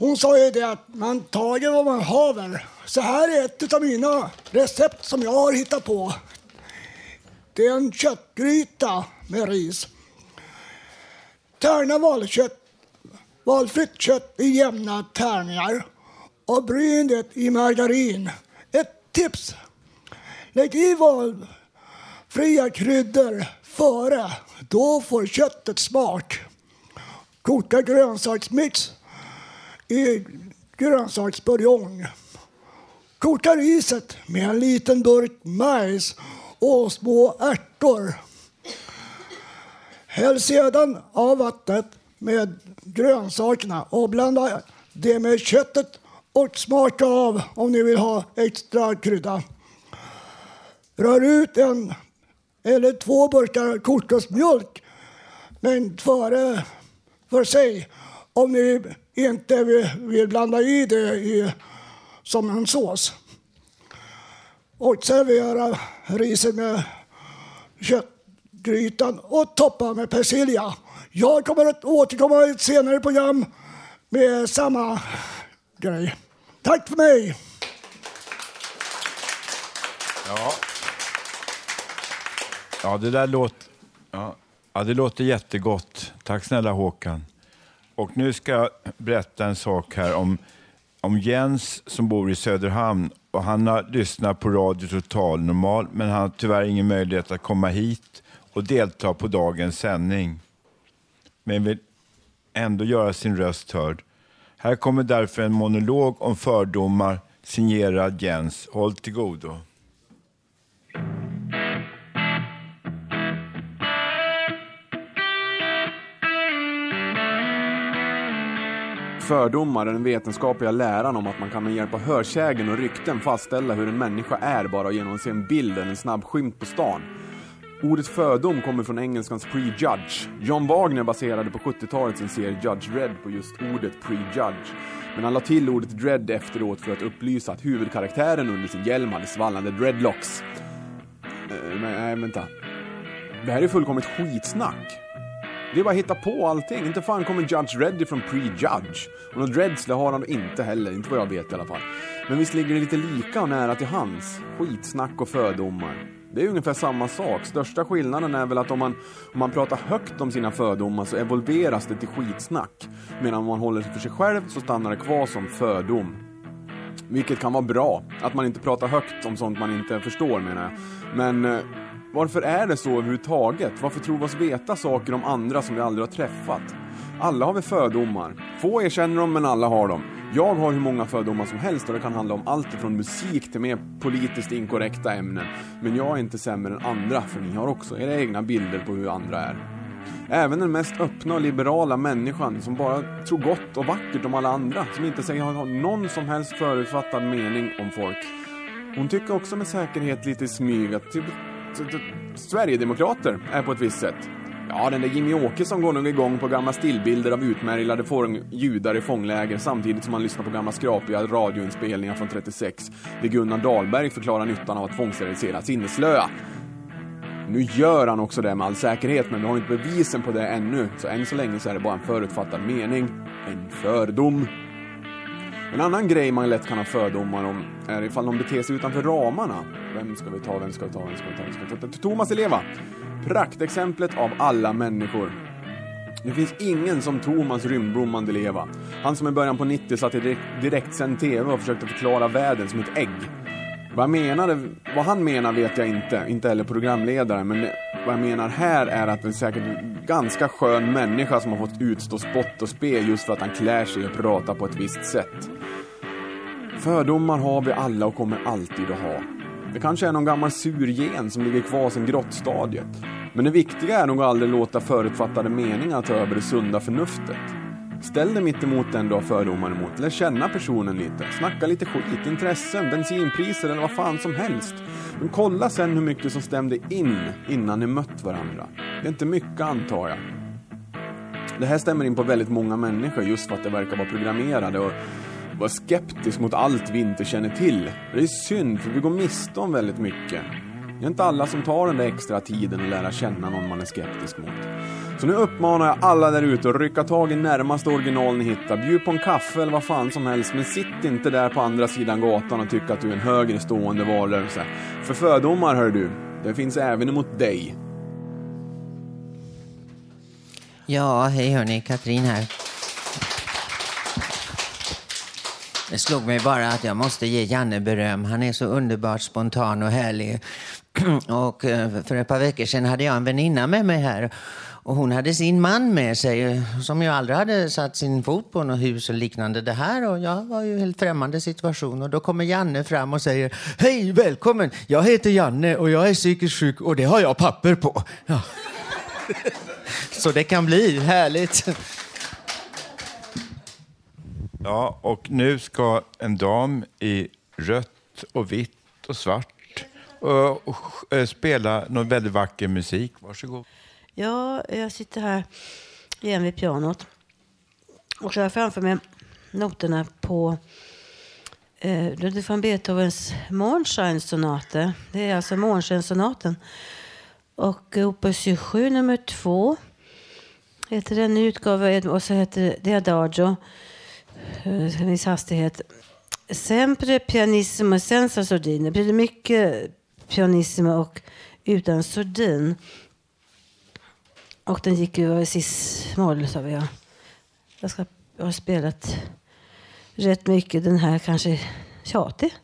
Hon sa ju det att man tager vad man haver. Så här är ett av mina recept som jag har hittat på. Det är en köttgryta med ris. Tärna valkött, valfritt kött i jämna tärningar och bryn det i margarin. Ett tips! Lägg i valfria kryddor före. Då får köttet smak. Koka grönsaksmix i grönsaksbuljong. Koka riset med en liten burk majs och små ärtor. Häll sedan av vattnet med grönsakerna och blanda det med köttet och smaka av om ni vill ha extra krydda. Rör ut en eller två burkar kokosmjölk men före för sig om ni inte vill, vill blanda i det i, som en sås. Och servera riset med köttgrytan och toppa med persilja. Jag kommer att återkomma i ett senare program med samma grej. Tack för mig! Ja, ja det där låter... Ja. ja, det låter jättegott. Tack snälla Håkan. Och nu ska jag berätta en sak här om, om Jens som bor i Söderhamn. Och han har lyssnat på Radio Total Normal, men han har tyvärr ingen möjlighet att komma hit och delta på dagens sändning. Men vill ändå göra sin röst hörd. Här kommer därför en monolog om fördomar signerad Jens. Håll till godo. Fördomar är den vetenskapliga läran om att man kan med hjälp av hörsägen och rykten fastställa hur en människa är bara genom att se en bild eller en snabb skymt på stan. Ordet fördom kommer från engelskans prejudge. John Wagner baserade på 70-talet sin serie Judge Red på just ordet prejudge. Men han la till ordet dread efteråt för att upplysa att huvudkaraktären under sin hjälm hade svallande dreadlocks. Eh, nej, vänta. Det här är fullkomligt skitsnack. Det är bara att hitta på allting. Inte fan kommer Judge Reddy från Prejudge. Och något rädsla har han inte heller, inte vad jag vet i alla fall. Men visst ligger det lite lika och nära till hans. Skitsnack och fördomar. Det är ungefär samma sak. Största skillnaden är väl att om man, om man pratar högt om sina fördomar så evolveras det till skitsnack. Medan om man håller sig för sig själv så stannar det kvar som fördom. Vilket kan vara bra. Att man inte pratar högt om sånt man inte förstår menar jag. Men eh, varför är det så överhuvudtaget? Varför tror vi oss veta saker om andra som vi aldrig har träffat? Alla har vi fördomar. Få erkänner dem, men alla har dem. Jag har hur många fördomar som helst och det kan handla om allt från musik till mer politiskt inkorrekta ämnen. Men jag är inte sämre än andra, för ni har också era egna bilder på hur andra är. Även den mest öppna och liberala människan som bara tror gott och vackert om alla andra, som inte säger ha någon som helst förutfattad mening om folk. Hon tycker också med säkerhet lite i smyg att typ Sverigedemokrater är på ett visst sätt. Ja, den där Jimmy Åkesson går nog igång på gamla stillbilder av utmärglade judar i fångläger samtidigt som han lyssnar på gamla skrapiga radioinspelningar från 36 där Gunnar Dahlberg förklarar nyttan av att tvångssterilisera sinneslöa. Nu gör han också det med all säkerhet, men vi har inte bevisen på det ännu, så än så länge så är det bara en förutfattad mening, en fördom. En annan grej man lätt kan ha fördomar om är ifall de beter sig utanför ramarna. Vem ska vi ta, vem ska vi ta, vem ska vi ta, vem ska vi ta? Thomas Eleva. Praktexemplet av alla människor. Det finns ingen som Thomas Rymdblom Mandeleva. Han som i början på 90 satt i direkt, direktsänd TV och försökte förklara världen som ett ägg. Vad, jag menade, vad han menar vet jag inte, inte heller programledaren, men vad jag menar här är att det är säkert en ganska skön människa som har fått utstå spott och spe just för att han klär sig och pratar på ett visst sätt. Fördomar har vi alla och kommer alltid att ha. Det kanske är någon gammal surgen som ligger kvar sedan grottstadiet. Men det viktiga är nog att aldrig låta förutfattade meningar ta över det sunda förnuftet. Ställ dig mitt emot den du har fördomar emot. Lär känna personen lite. Snacka lite skit, intressen, bensinpriser eller vad fan som helst. Men kolla sen hur mycket som stämde in innan ni mött varandra. Det är inte mycket antar jag. Det här stämmer in på väldigt många människor just för att det verkar vara programmerade och vara skeptisk mot allt vi inte känner till. Det är synd för vi går miste om väldigt mycket. Det är inte alla som tar den där extra tiden att lära känna någon man är skeptisk mot. Så nu uppmanar jag alla där ute att rycka tag i närmaste original ni hittar. Bjud på en kaffe eller vad fan som helst, men sitt inte där på andra sidan gatan och tycka att du är en högre stående varelse. För fördomar, hör du, det finns även emot dig. Ja, hej hörni, Katrin här. Det slog mig bara att jag måste ge Janne beröm. Han är så underbart spontan och härlig. Och eh, för ett par veckor sedan hade jag en väninna med mig här. Och hon hade sin man med sig som ju aldrig hade satt sin fot på något hus och liknande det här. Och jag var ju helt främmande situation. Och då kommer Janne fram och säger Hej, välkommen! Jag heter Janne och jag är psykiskt sjuk och det har jag papper på. Ja. Så det kan bli härligt. Ja, och nu ska en dam i rött och vitt och svart Eh, och, och, eh, spela någon väldigt vacker musik. Varsågod. Ja, jag sitter här igen vid pianot och så har jag framför mig noterna på eh, Ludwig van Beethovens Månskenssonater. Det är alltså Månskenssonaten. Och opus 27 nummer 2 heter den utgåva och så heter det Adagio. Eh, Viss hastighet. Sempre pianissimo senza Blir Det mycket pianissimo och utan sordin. Och den gick ju i cis-moll, sa vi. Ja. Jag, ska, jag har spelat rätt mycket. Den här kanske är tjatig.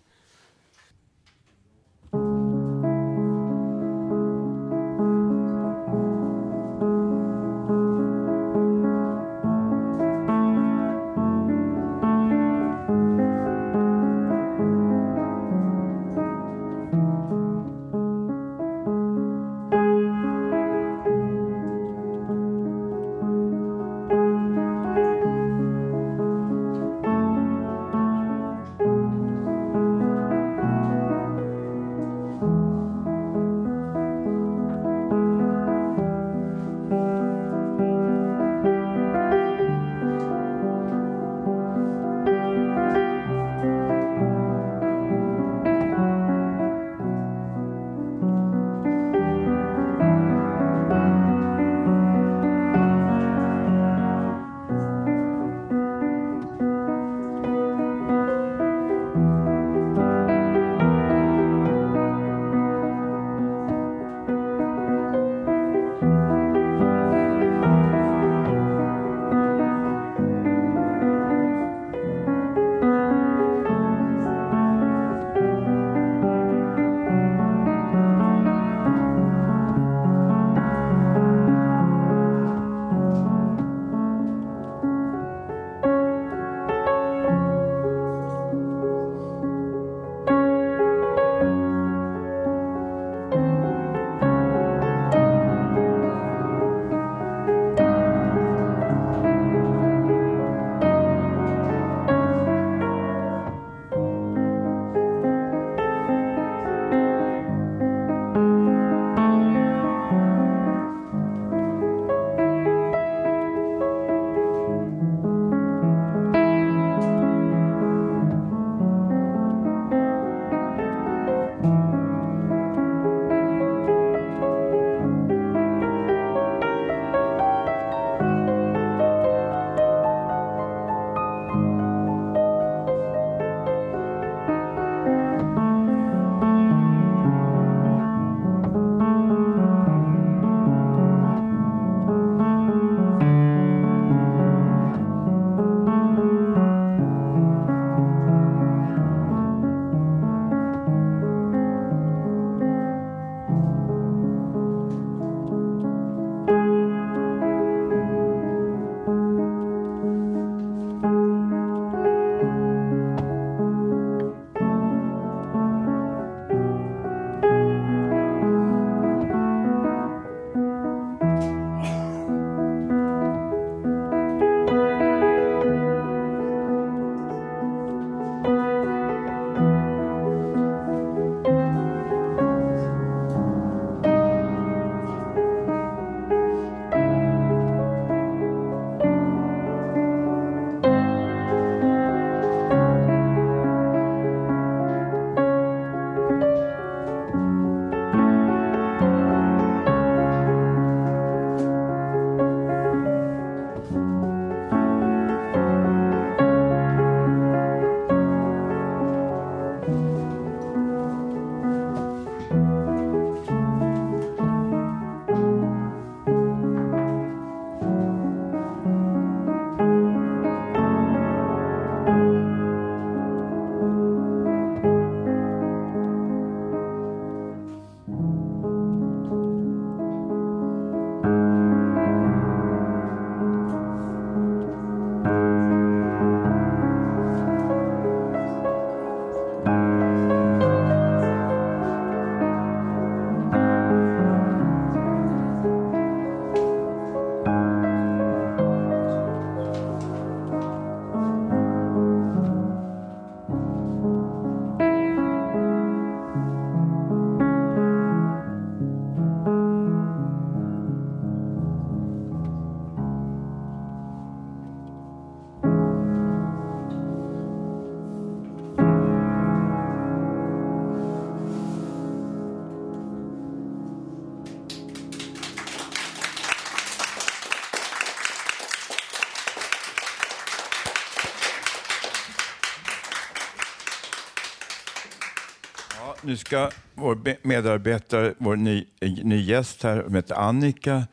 Nu ska vår medarbetare, vår ny, eh, ny gäst här, som heter Annika,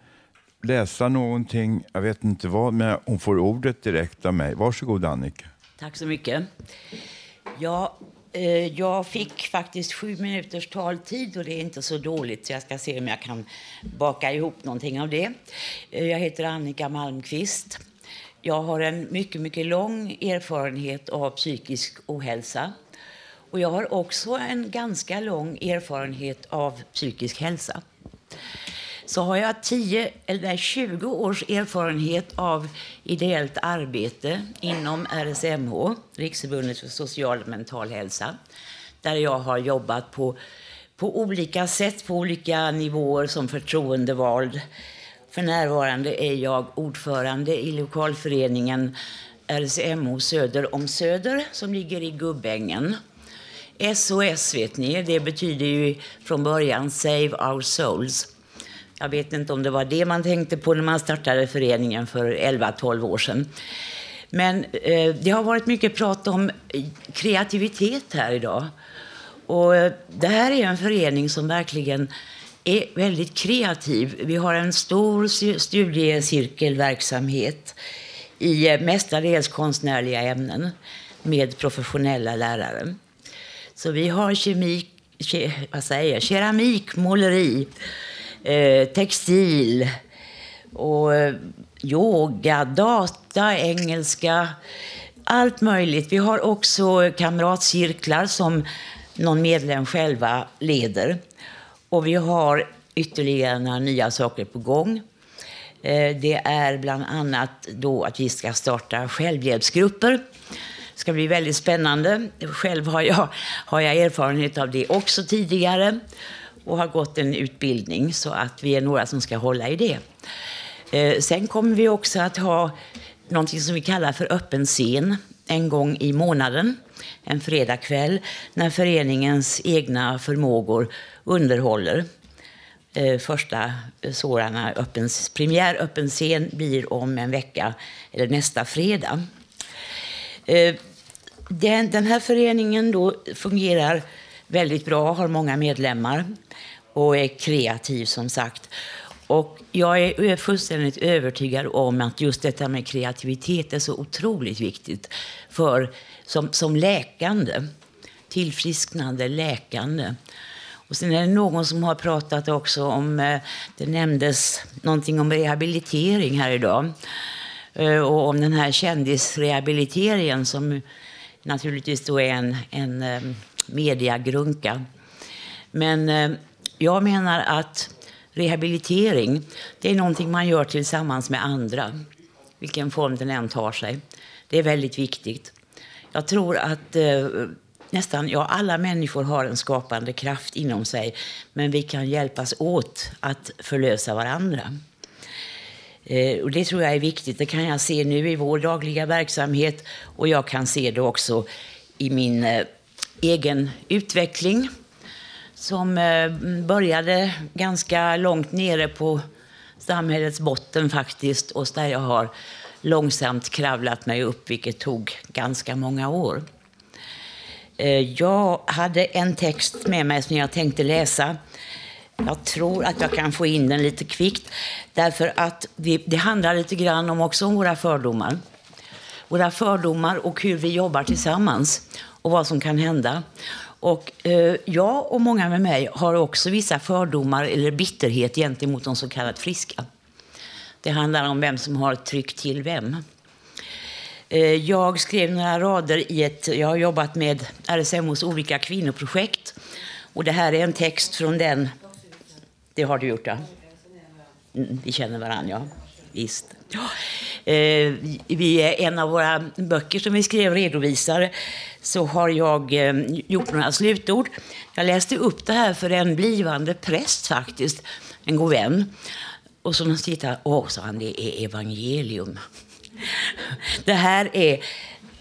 läsa någonting. Jag vet inte vad, men hon får ordet direkt av mig. Varsågod Annika. Tack så mycket. Ja, eh, jag fick faktiskt sju minuters taltid och det är inte så dåligt så jag ska se om jag kan baka ihop någonting av det. Eh, jag heter Annika Malmqvist. Jag har en mycket, mycket lång erfarenhet av psykisk ohälsa. Och jag har också en ganska lång erfarenhet av psykisk hälsa. Så har jag 10 eller 20 års erfarenhet av ideellt arbete inom RSMH, Riksförbundet för social och mental hälsa, där jag har jobbat på, på olika sätt, på olika nivåer som förtroendevald. För närvarande är jag ordförande i lokalföreningen RSMH Söder om Söder som ligger i Gubbängen. SOS vet ni, det betyder ju från början Save Our Souls. Jag vet inte om det var det man tänkte på när man startade föreningen för 11-12 år sedan. Men eh, det har varit mycket prat om kreativitet här idag. Och eh, det här är en förening som verkligen är väldigt kreativ. Vi har en stor studiecirkelverksamhet i eh, mestadels konstnärliga ämnen med professionella lärare. Så vi har kemik, ke, vad säger, jag, keramik, måleri, eh, textil och eh, yoga, data, engelska, allt möjligt. Vi har också kamratcirklar som någon medlem själva leder. Och vi har ytterligare några nya saker på gång. Eh, det är bland annat då att vi ska starta självhjälpsgrupper. Det ska bli väldigt spännande. Själv har jag, har jag erfarenhet av det också tidigare och har gått en utbildning så att vi är några som ska hålla i det. Eh, Sen kommer vi också att ha någonting som vi kallar för öppen scen en gång i månaden, en fredagkväll, när föreningens egna förmågor underhåller. Eh, Första sådana öppen, premiär öppen scen blir om en vecka, eller nästa fredag. Eh, den, den här föreningen då fungerar väldigt bra, har många medlemmar och är kreativ som sagt. Och jag är fullständigt övertygad om att just detta med kreativitet är så otroligt viktigt för, som, som läkande, tillfrisknande, läkande. Och sen är det någon som har pratat också om, eh, det nämndes någonting om rehabilitering här idag. Eh, och om den här kändisrehabiliteringen som naturligtvis då är en, en ehm, mediagrunka. Men eh, jag menar att rehabilitering, det är någonting man gör tillsammans med andra. Vilken form den än tar sig. Det är väldigt viktigt. Jag tror att eh, nästan ja, alla människor har en skapande kraft inom sig. Men vi kan hjälpas åt att förlösa varandra. Eh, och det tror jag är viktigt. Det kan jag se nu i vår dagliga verksamhet. Och jag kan se det också i min eh, egen utveckling. Som eh, började ganska långt nere på samhällets botten faktiskt. Och där jag har långsamt kravlat mig upp, vilket tog ganska många år. Eh, Jag hade en text med mig som jag tänkte läsa. Jag tror att jag kan få in den lite kvickt. Därför att det, det handlar lite grann om också om våra fördomar. Våra fördomar och hur vi jobbar tillsammans och vad som kan hända. Och eh, jag och många med mig har också vissa fördomar eller bitterhet gentemot de så kallat friska. Det handlar om vem som har tryckt till vem. Eh, Jag skrev några rader i ett... Jag har jobbat med RSMHs olika kvinnoprojekt. Och det här är en text från den. Det har du gjort, ja. Mm, vi känner varandra, ja. Visst. Ja. Eh, Vi är en av våra böcker som vi skrev redovisar så har jag eh, gjort några slutord. Jag läste upp det här för en blivande präst faktiskt, en god vän. Och så tittade åh, sa han, det är evangelium. Det här är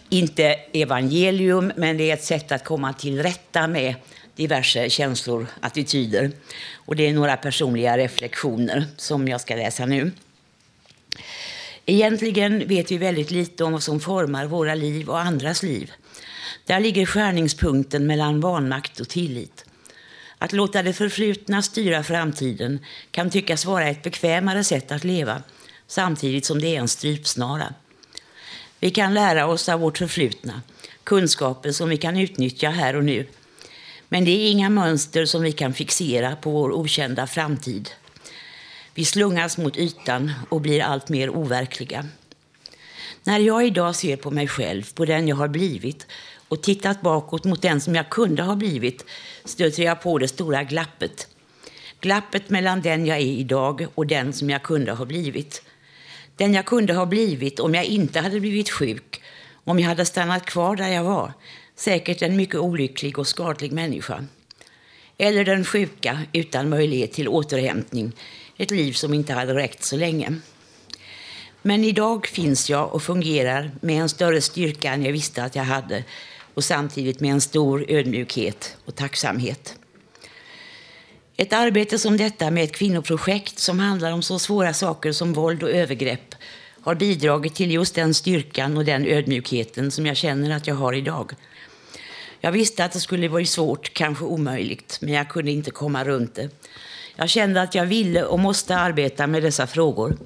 inte evangelium, men det är ett sätt att komma till rätta med diverse känslor, attityder. Och det är några personliga reflektioner som jag ska läsa nu. Egentligen vet vi väldigt lite om vad som formar våra liv och andras liv. Där ligger skärningspunkten mellan vanmakt och tillit. Att låta det förflutna styra framtiden kan tyckas vara ett bekvämare sätt att leva, samtidigt som det är en strypsnara. Vi kan lära oss av vårt förflutna, kunskaper som vi kan utnyttja här och nu. Men det är inga mönster som vi kan fixera på vår okända framtid. Vi slungas mot ytan och blir allt mer overkliga. När jag idag ser på mig själv, på den jag har blivit och tittat bakåt mot den som jag kunde ha blivit stöter jag på det stora glappet. Glappet mellan den jag är idag och den som jag kunde ha blivit. Den jag kunde ha blivit om jag inte hade blivit sjuk, om jag hade stannat kvar där jag var. Säkert en mycket olycklig och skadlig människa. Eller den sjuka utan möjlighet till återhämtning, ett liv som inte hade räckt så länge. Men idag finns jag och fungerar med en större styrka än jag visste att jag hade och samtidigt med en stor ödmjukhet och tacksamhet. Ett arbete som detta med ett kvinnoprojekt som handlar om så svåra saker som våld och övergrepp har bidragit till just den styrkan och den ödmjukheten som jag känner att jag har idag. Jag visste att det skulle bli svårt, kanske omöjligt, men jag kunde inte komma runt det. Jag kände att jag ville och måste arbeta med dessa frågor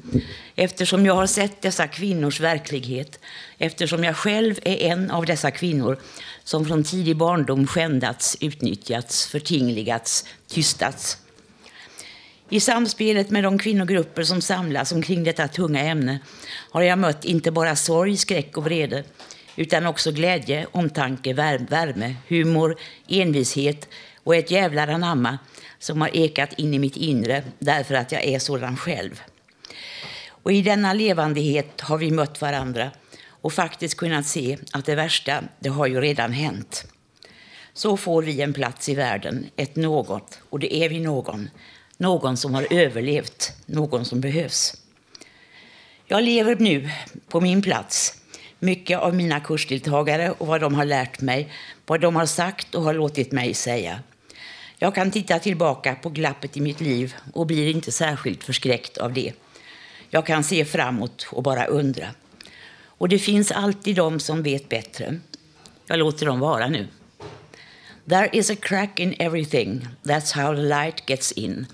eftersom jag har sett dessa kvinnors verklighet, eftersom jag själv är en av dessa kvinnor som från tidig barndom skändats, utnyttjats, förtingligats, tystats. I samspelet med de kvinnogrupper som samlas omkring detta tunga ämne har jag mött inte bara sorg, skräck och vrede utan också glädje, omtanke, värme, humor, envishet och ett jävlar anamma som har ekat in i mitt inre därför att jag är sådan själv. Och i denna levandighet har vi mött varandra och faktiskt kunnat se att det värsta, det har ju redan hänt. Så får vi en plats i världen, ett något, och det är vi någon. Någon som har överlevt, någon som behövs. Jag lever nu på min plats. Mycket av mina kursdeltagare och vad de har lärt mig, vad de har sagt och har låtit mig säga. Jag kan titta tillbaka på glappet i mitt liv och blir inte särskilt förskräckt av det. Jag kan se framåt och bara undra. Och det finns alltid de som vet bättre. Jag låter dem vara nu. There is a crack in everything. That's how the light gets in.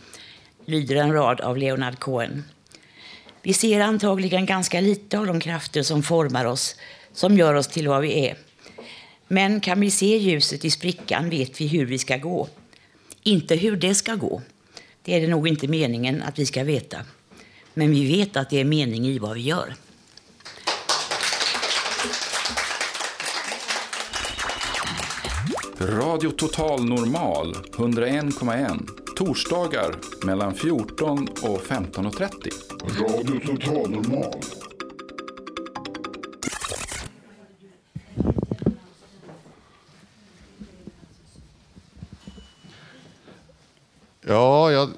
Lyder en rad av Leonard Cohen. Vi ser antagligen ganska lite av de krafter som formar oss, som gör oss till vad vi är. Men kan vi se ljuset i sprickan vet vi hur vi ska gå. Inte hur det ska gå. Det är det nog inte meningen att vi ska veta. Men vi vet att det är mening i vad vi gör. Radio Total Normal 101,1. Torsdagar mellan 14 och 15.30. Radio Total Normal. Ja, jag,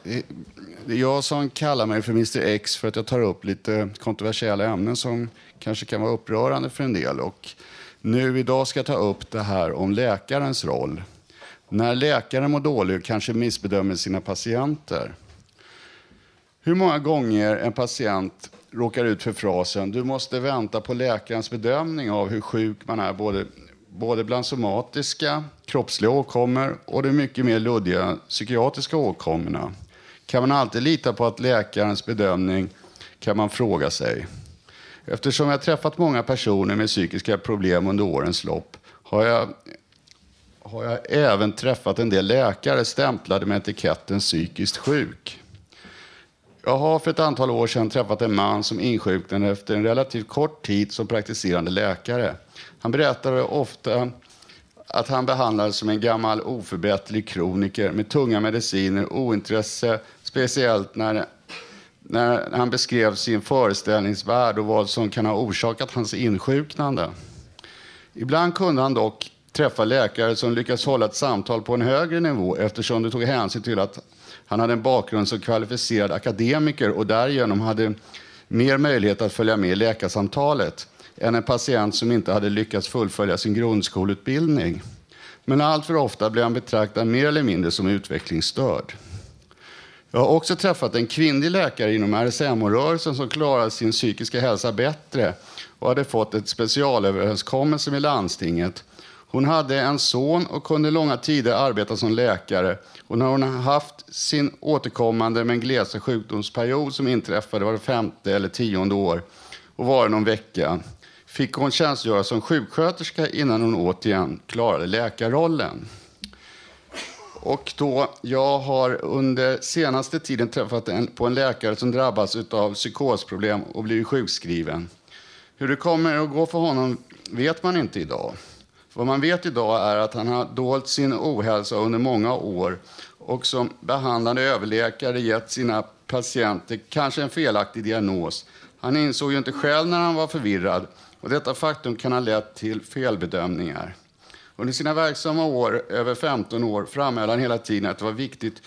det är jag som kallar mig för Mr X för att jag tar upp lite kontroversiella ämnen som kanske kan vara upprörande för en del. Och nu idag ska jag ta upp det här om läkarens roll. När läkaren mår dåligt och kanske missbedömer sina patienter. Hur många gånger en patient råkar ut för frasen du måste vänta på läkarens bedömning av hur sjuk man är både, både bland somatiska, kroppsliga åkommor och de mycket mer luddiga psykiatriska åkommorna. Kan man alltid lita på att läkarens bedömning kan man fråga sig. Eftersom jag träffat många personer med psykiska problem under årens lopp har jag, har jag även träffat en del läkare stämplade med etiketten psykiskt sjuk. Jag har för ett antal år sedan träffat en man som insjuknade efter en relativt kort tid som praktiserande läkare. Han berättade ofta att han behandlades som en gammal oförbätterlig kroniker med tunga mediciner, ointresse, speciellt när, när han beskrev sin föreställningsvärld och vad som kan ha orsakat hans insjuknande. Ibland kunde han dock träffa läkare som lyckats hålla ett samtal på en högre nivå eftersom det tog hänsyn till att han hade en bakgrund som kvalificerad akademiker och därigenom hade mer möjlighet att följa med i läkarsamtalet än en patient som inte hade lyckats fullfölja sin grundskoleutbildning. Men alltför ofta blev han betraktad mer eller mindre som utvecklingsstörd. Jag har också träffat en kvinnlig läkare inom RSMH-rörelsen som klarade sin psykiska hälsa bättre och hade fått ett specialöverenskommelse med landstinget hon hade en son och kunde långa tider arbeta som läkare. Och när hon haft sin återkommande men glesa sjukdomsperiod som inträffade var femte eller tionde år och var någon vecka fick hon tjänstgöra som sjuksköterska innan hon återigen klarade läkarrollen. Och då, jag har under senaste tiden träffat en, på en läkare som drabbats av psykosproblem och blivit sjukskriven. Hur det kommer att gå för honom vet man inte idag. Vad man vet idag är att han har dolt sin ohälsa under många år och som behandlande överläkare gett sina patienter kanske en felaktig diagnos. Han insåg ju inte själv när han var förvirrad och detta faktum kan ha lett till felbedömningar. Under sina verksamma år, över 15 år, framhöll han hela tiden att det var viktigt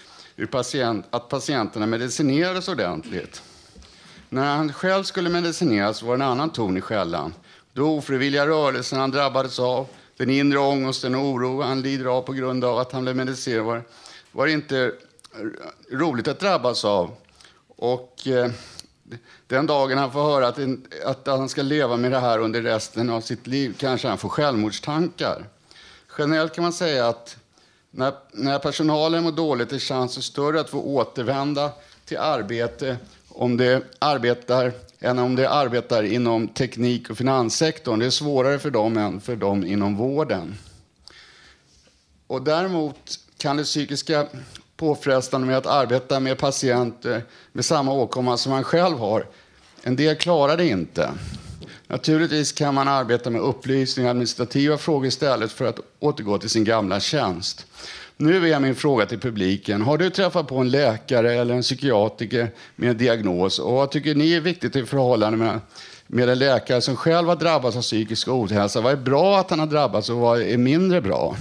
patient, att patienterna medicinerades ordentligt. När han själv skulle medicineras var det en annan ton i skällan. De ofrivilliga rörelser han drabbades av, den inre ångesten och oro han lider av på grund av att han blev medicinerad var, var inte roligt att drabbas av. Och eh, den dagen han får höra att, att han ska leva med det här under resten av sitt liv kanske han får självmordstankar. Generellt kan man säga att när, när personalen mår dåligt är chansen större att få återvända till arbete om de arbetar än om de arbetar inom teknik och finanssektorn. Det är svårare för dem än för dem inom vården. Och däremot kan det psykiska påfrestande med att arbeta med patienter eh, med samma åkomma som man själv har. En del klarar det inte. Naturligtvis kan man arbeta med upplysning och administrativa frågor istället för att återgå till sin gamla tjänst. Nu är min fråga till publiken. Har du träffat på en läkare eller en psykiatriker med en diagnos? Och vad tycker ni är viktigt i förhållande med, med en läkare som själv har drabbats av psykisk ohälsa? Vad är bra att han har drabbats och vad är mindre bra?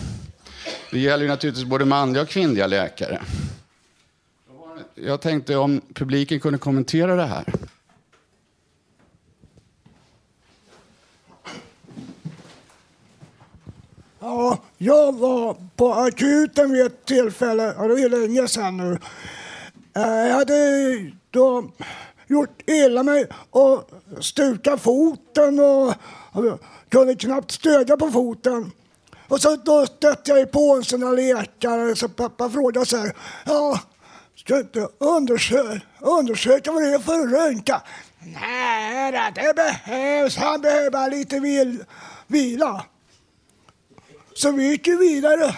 Det gäller ju naturligtvis både manliga och kvinnliga läkare. Jag tänkte om publiken kunde kommentera det här. Ja, jag var på akuten vid ett tillfälle, och det är länge sedan nu. Eh, jag hade då gjort illa mig och stukat foten och kunde knappt stödja på foten. Och så då stötte jag på en sån där läkare så pappa frågade så här, ja, ska du inte undersöka, undersöka vad det är för röntga? Nej, det behövs, han behöver bara lite vil, vila. Så vi gick ju vidare.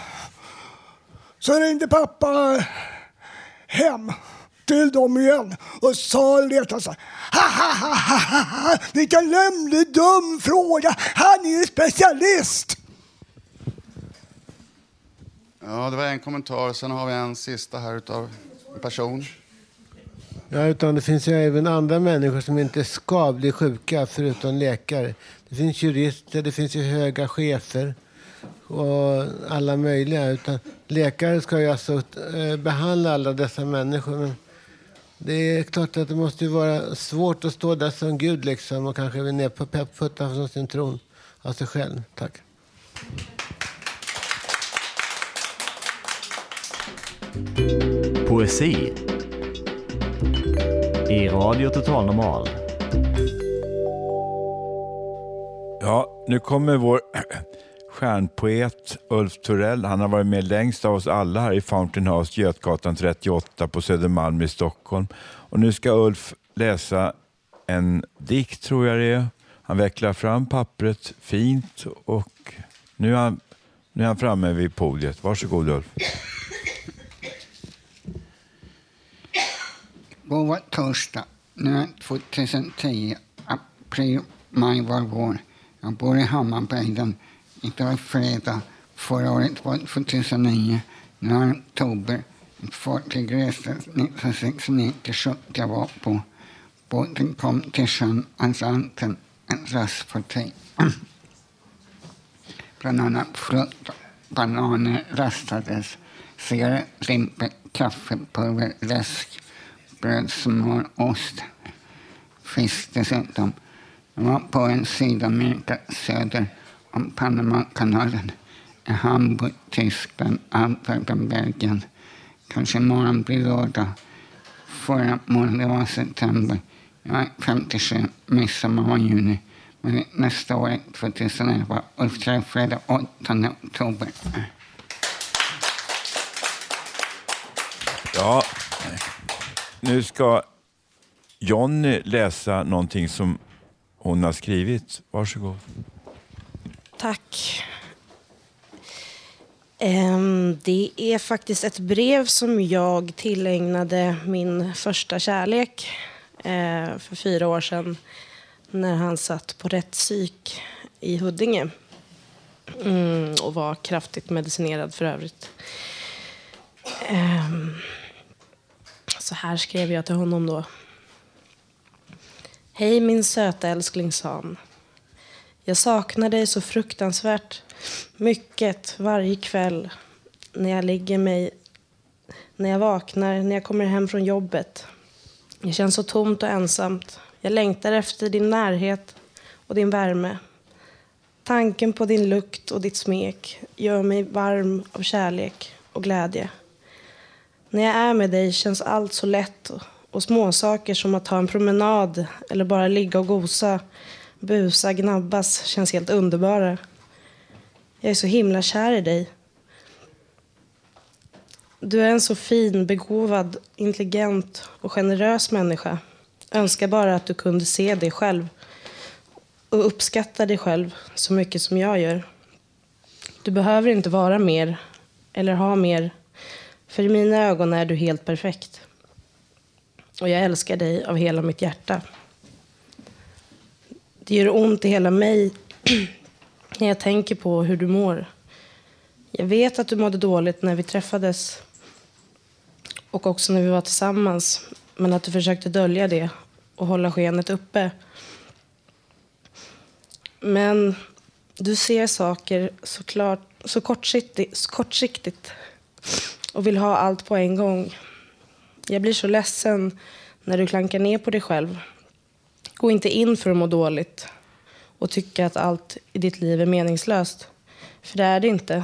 Så ringde pappa hem till dem igen och sa letade så ha, ha, ha, ha, ha. Vilken lämlig dum fråga! Han är ju specialist! Ja, det var en kommentar. Sen har vi en sista här utav en person. Ja, utan det finns ju även andra människor som inte ska bli sjuka förutom läkare. Det finns jurister, det finns ju höga chefer och alla möjliga. Utan läkare ska ju alltså eh, behandla alla dessa människor. Men det är klart att det måste ju vara svårt att stå där som Gud liksom och kanske vara ner på pepputtan från sin tron av sig själv. Tack. Poesi i Radio Total Normal. Ja, nu kommer vår stjärnpoet Ulf Torell. Han har varit med längst av oss alla här i Fountain House, Götgatan 38 på Södermalm i Stockholm. Och nu ska Ulf läsa en dikt, tror jag det är. Han vecklar fram pappret fint och nu är han, nu är han framme vid podiet. Varsågod Ulf. God torsdag. Nu är 2010, april, maj var vår. Jag bor i Hammarbyhöjden inte är fredag. Förra året var 2009. Nu är oktober. Ett fartyg reste 1969 till Sjukt jag var på. Båten kom till sjön Atlanten, ett rastfartyg. Bland annat frukt och bananer rastades. Cigarett, limpor, kaffepulver, läsk bröd, smör, ost, fisk dessutom. Jag var på en Sydamerika söder Panamakanalen i Hamburg, Tyskland, Amsterdam, Belgien. Kanske morgon blir lördag. Förra månaden var september. Jag är 57, midsommar var juni. nästa år, 2011, uppträder fredag 8 oktober. Ja, nu ska Jonny läsa någonting som hon har skrivit. Varsågod. Tack. Ehm, det är faktiskt ett brev som jag tillägnade min första kärlek eh, för fyra år sedan när han satt på rättspsyk i Huddinge mm, och var kraftigt medicinerad för övrigt. Ehm, så här skrev jag till honom då. Hej min söta älskling Sam. Jag saknar dig så fruktansvärt mycket varje kväll när jag ligger mig, när jag vaknar, när jag kommer hem från jobbet. Det känns så tomt och ensamt. Jag längtar efter din närhet och din värme. Tanken på din lukt och ditt smek gör mig varm av kärlek och glädje. När jag är med dig känns allt så lätt och, och småsaker som att ta en promenad eller bara ligga och gosa, busa, gnabbas känns helt underbara. Jag är så himla kär i dig. Du är en så fin, begåvad, intelligent och generös människa. Önskar bara att du kunde se dig själv och uppskatta dig själv så mycket som jag gör. Du behöver inte vara mer eller ha mer, för i mina ögon är du helt perfekt. Och jag älskar dig av hela mitt hjärta. Det gör ont i hela mig när jag tänker på hur du mår. Jag vet att du mådde dåligt när vi träffades och också när vi var tillsammans, men att du försökte dölja det och hålla skenet uppe. Men du ser saker såklart, så kortsiktigt, så kortsiktigt och vill ha allt på en gång. Jag blir så ledsen när du klankar ner på dig själv. Gå inte in för att må dåligt och tycka att allt i ditt liv är meningslöst. För det är det inte.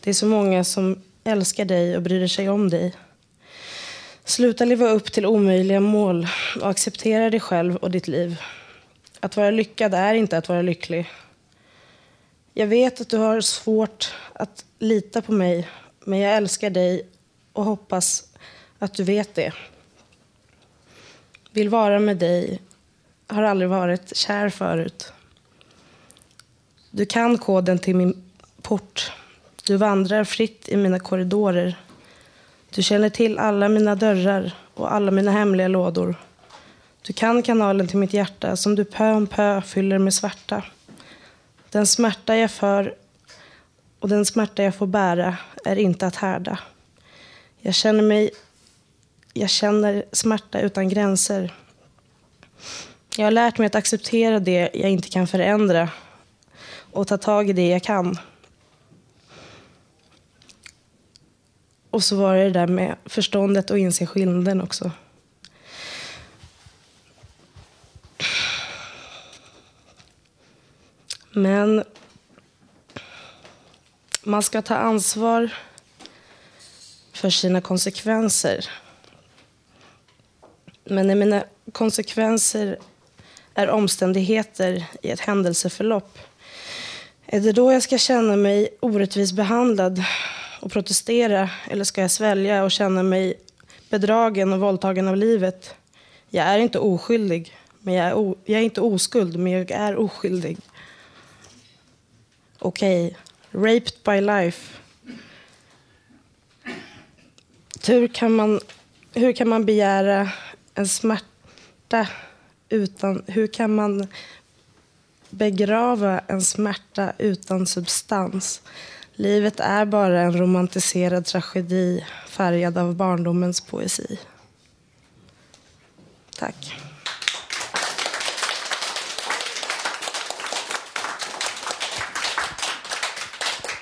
Det är så många som älskar dig och bryr sig om dig. Sluta leva upp till omöjliga mål och acceptera dig själv och ditt liv. Att vara lyckad är inte att vara lycklig. Jag vet att du har svårt att lita på mig, men jag älskar dig och hoppas att du vet det. Vill vara med dig, har aldrig varit kär förut. Du kan koden till min port. Du vandrar fritt i mina korridorer. Du känner till alla mina dörrar och alla mina hemliga lådor. Du kan kanalen till mitt hjärta som du pö om pö fyller med svarta. Den smärta jag för och den smärta jag får bära är inte att härda. Jag känner mig... Jag känner smärta utan gränser. Jag har lärt mig att acceptera det jag inte kan förändra och ta tag i det jag kan. Och så var det det där med förståndet och inse skillnaden också. Men man ska ta ansvar för sina konsekvenser. Men när mina konsekvenser är omständigheter i ett händelseförlopp är det då jag ska känna mig orättvist behandlad och protestera eller ska jag svälja och känna mig bedragen och våldtagen av livet? Jag är inte oskyldig, men jag är, jag är inte oskuld, men jag är oskyldig. Okej, raped by life. Hur kan man, hur kan man begära en smärta utan... Hur kan man begrava en smärta utan substans? Livet är bara en romantiserad tragedi färgad av barndomens poesi. Tack.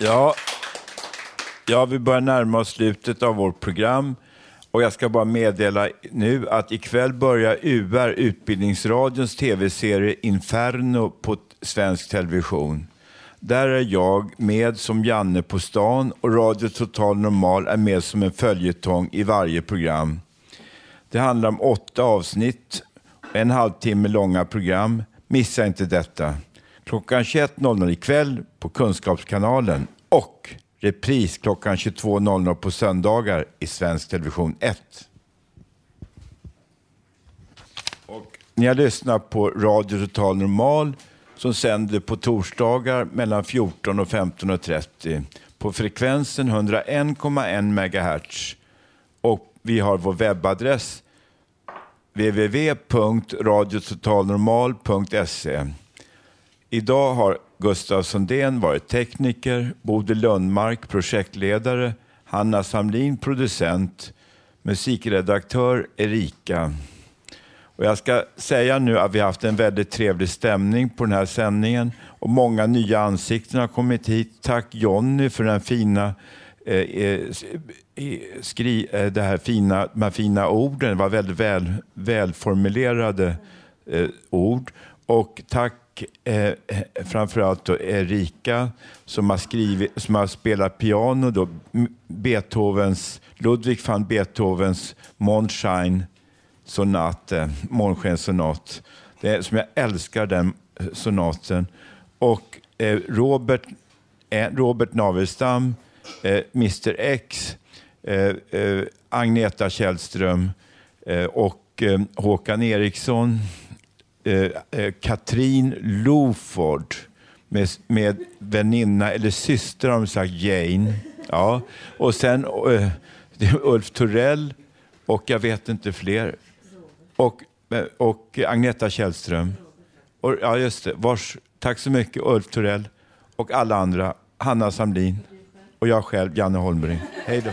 Ja, ja, vi börjar närma oss slutet av vårt program. Och jag ska bara meddela nu att ikväll börjar UR, Utbildningsradions tv-serie Inferno på svensk television. Där är jag med som Janne på stan och Radio Total Normal är med som en följetong i varje program. Det handlar om åtta avsnitt, en halvtimme långa program Missa inte detta. Klockan 21.00 ikväll på Kunskapskanalen och repris klockan 22.00 på söndagar i Svensk Television 1. Och ni har lyssnat på Radio Total Normal som sänder på torsdagar mellan 14 och 15.30 på frekvensen 101,1 MHz. Och vi har vår webbadress www.radiototalnormal.se. Idag har Gustav Sundén varit tekniker, Bodil Lundmark projektledare, Hanna Samlin producent, musikredaktör Erika. Och jag ska säga nu att vi har haft en väldigt trevlig stämning på den här sändningen och många nya ansikten har kommit hit. Tack Jonny för den fina eh, eh skri, eh, det här fina, de här fina orden. Det var väldigt väl, välformulerade eh, ord. Och tack Eh, eh, framförallt då Erika som har, skrivit, som har spelat piano. Då, Beethovens, Ludwig van Beethovens Mondschein sonat, eh, Månskensonat. Det är, som jag älskar den eh, sonaten. Och eh, Robert, eh, Robert Navelstam, eh, Mr X, eh, eh, Agneta Källström eh, och eh, Håkan Eriksson, Eh, eh, Katrin Loford med, med väninna, eller syster har de sagt, Jane. Ja. Och sen eh, Ulf Torell och jag vet inte fler. Och, och Agneta Källström. Och, ja, just det. Vars, tack så mycket Ulf Torell och alla andra. Hanna Samlin och jag själv, Janne Holmberg. Hej då.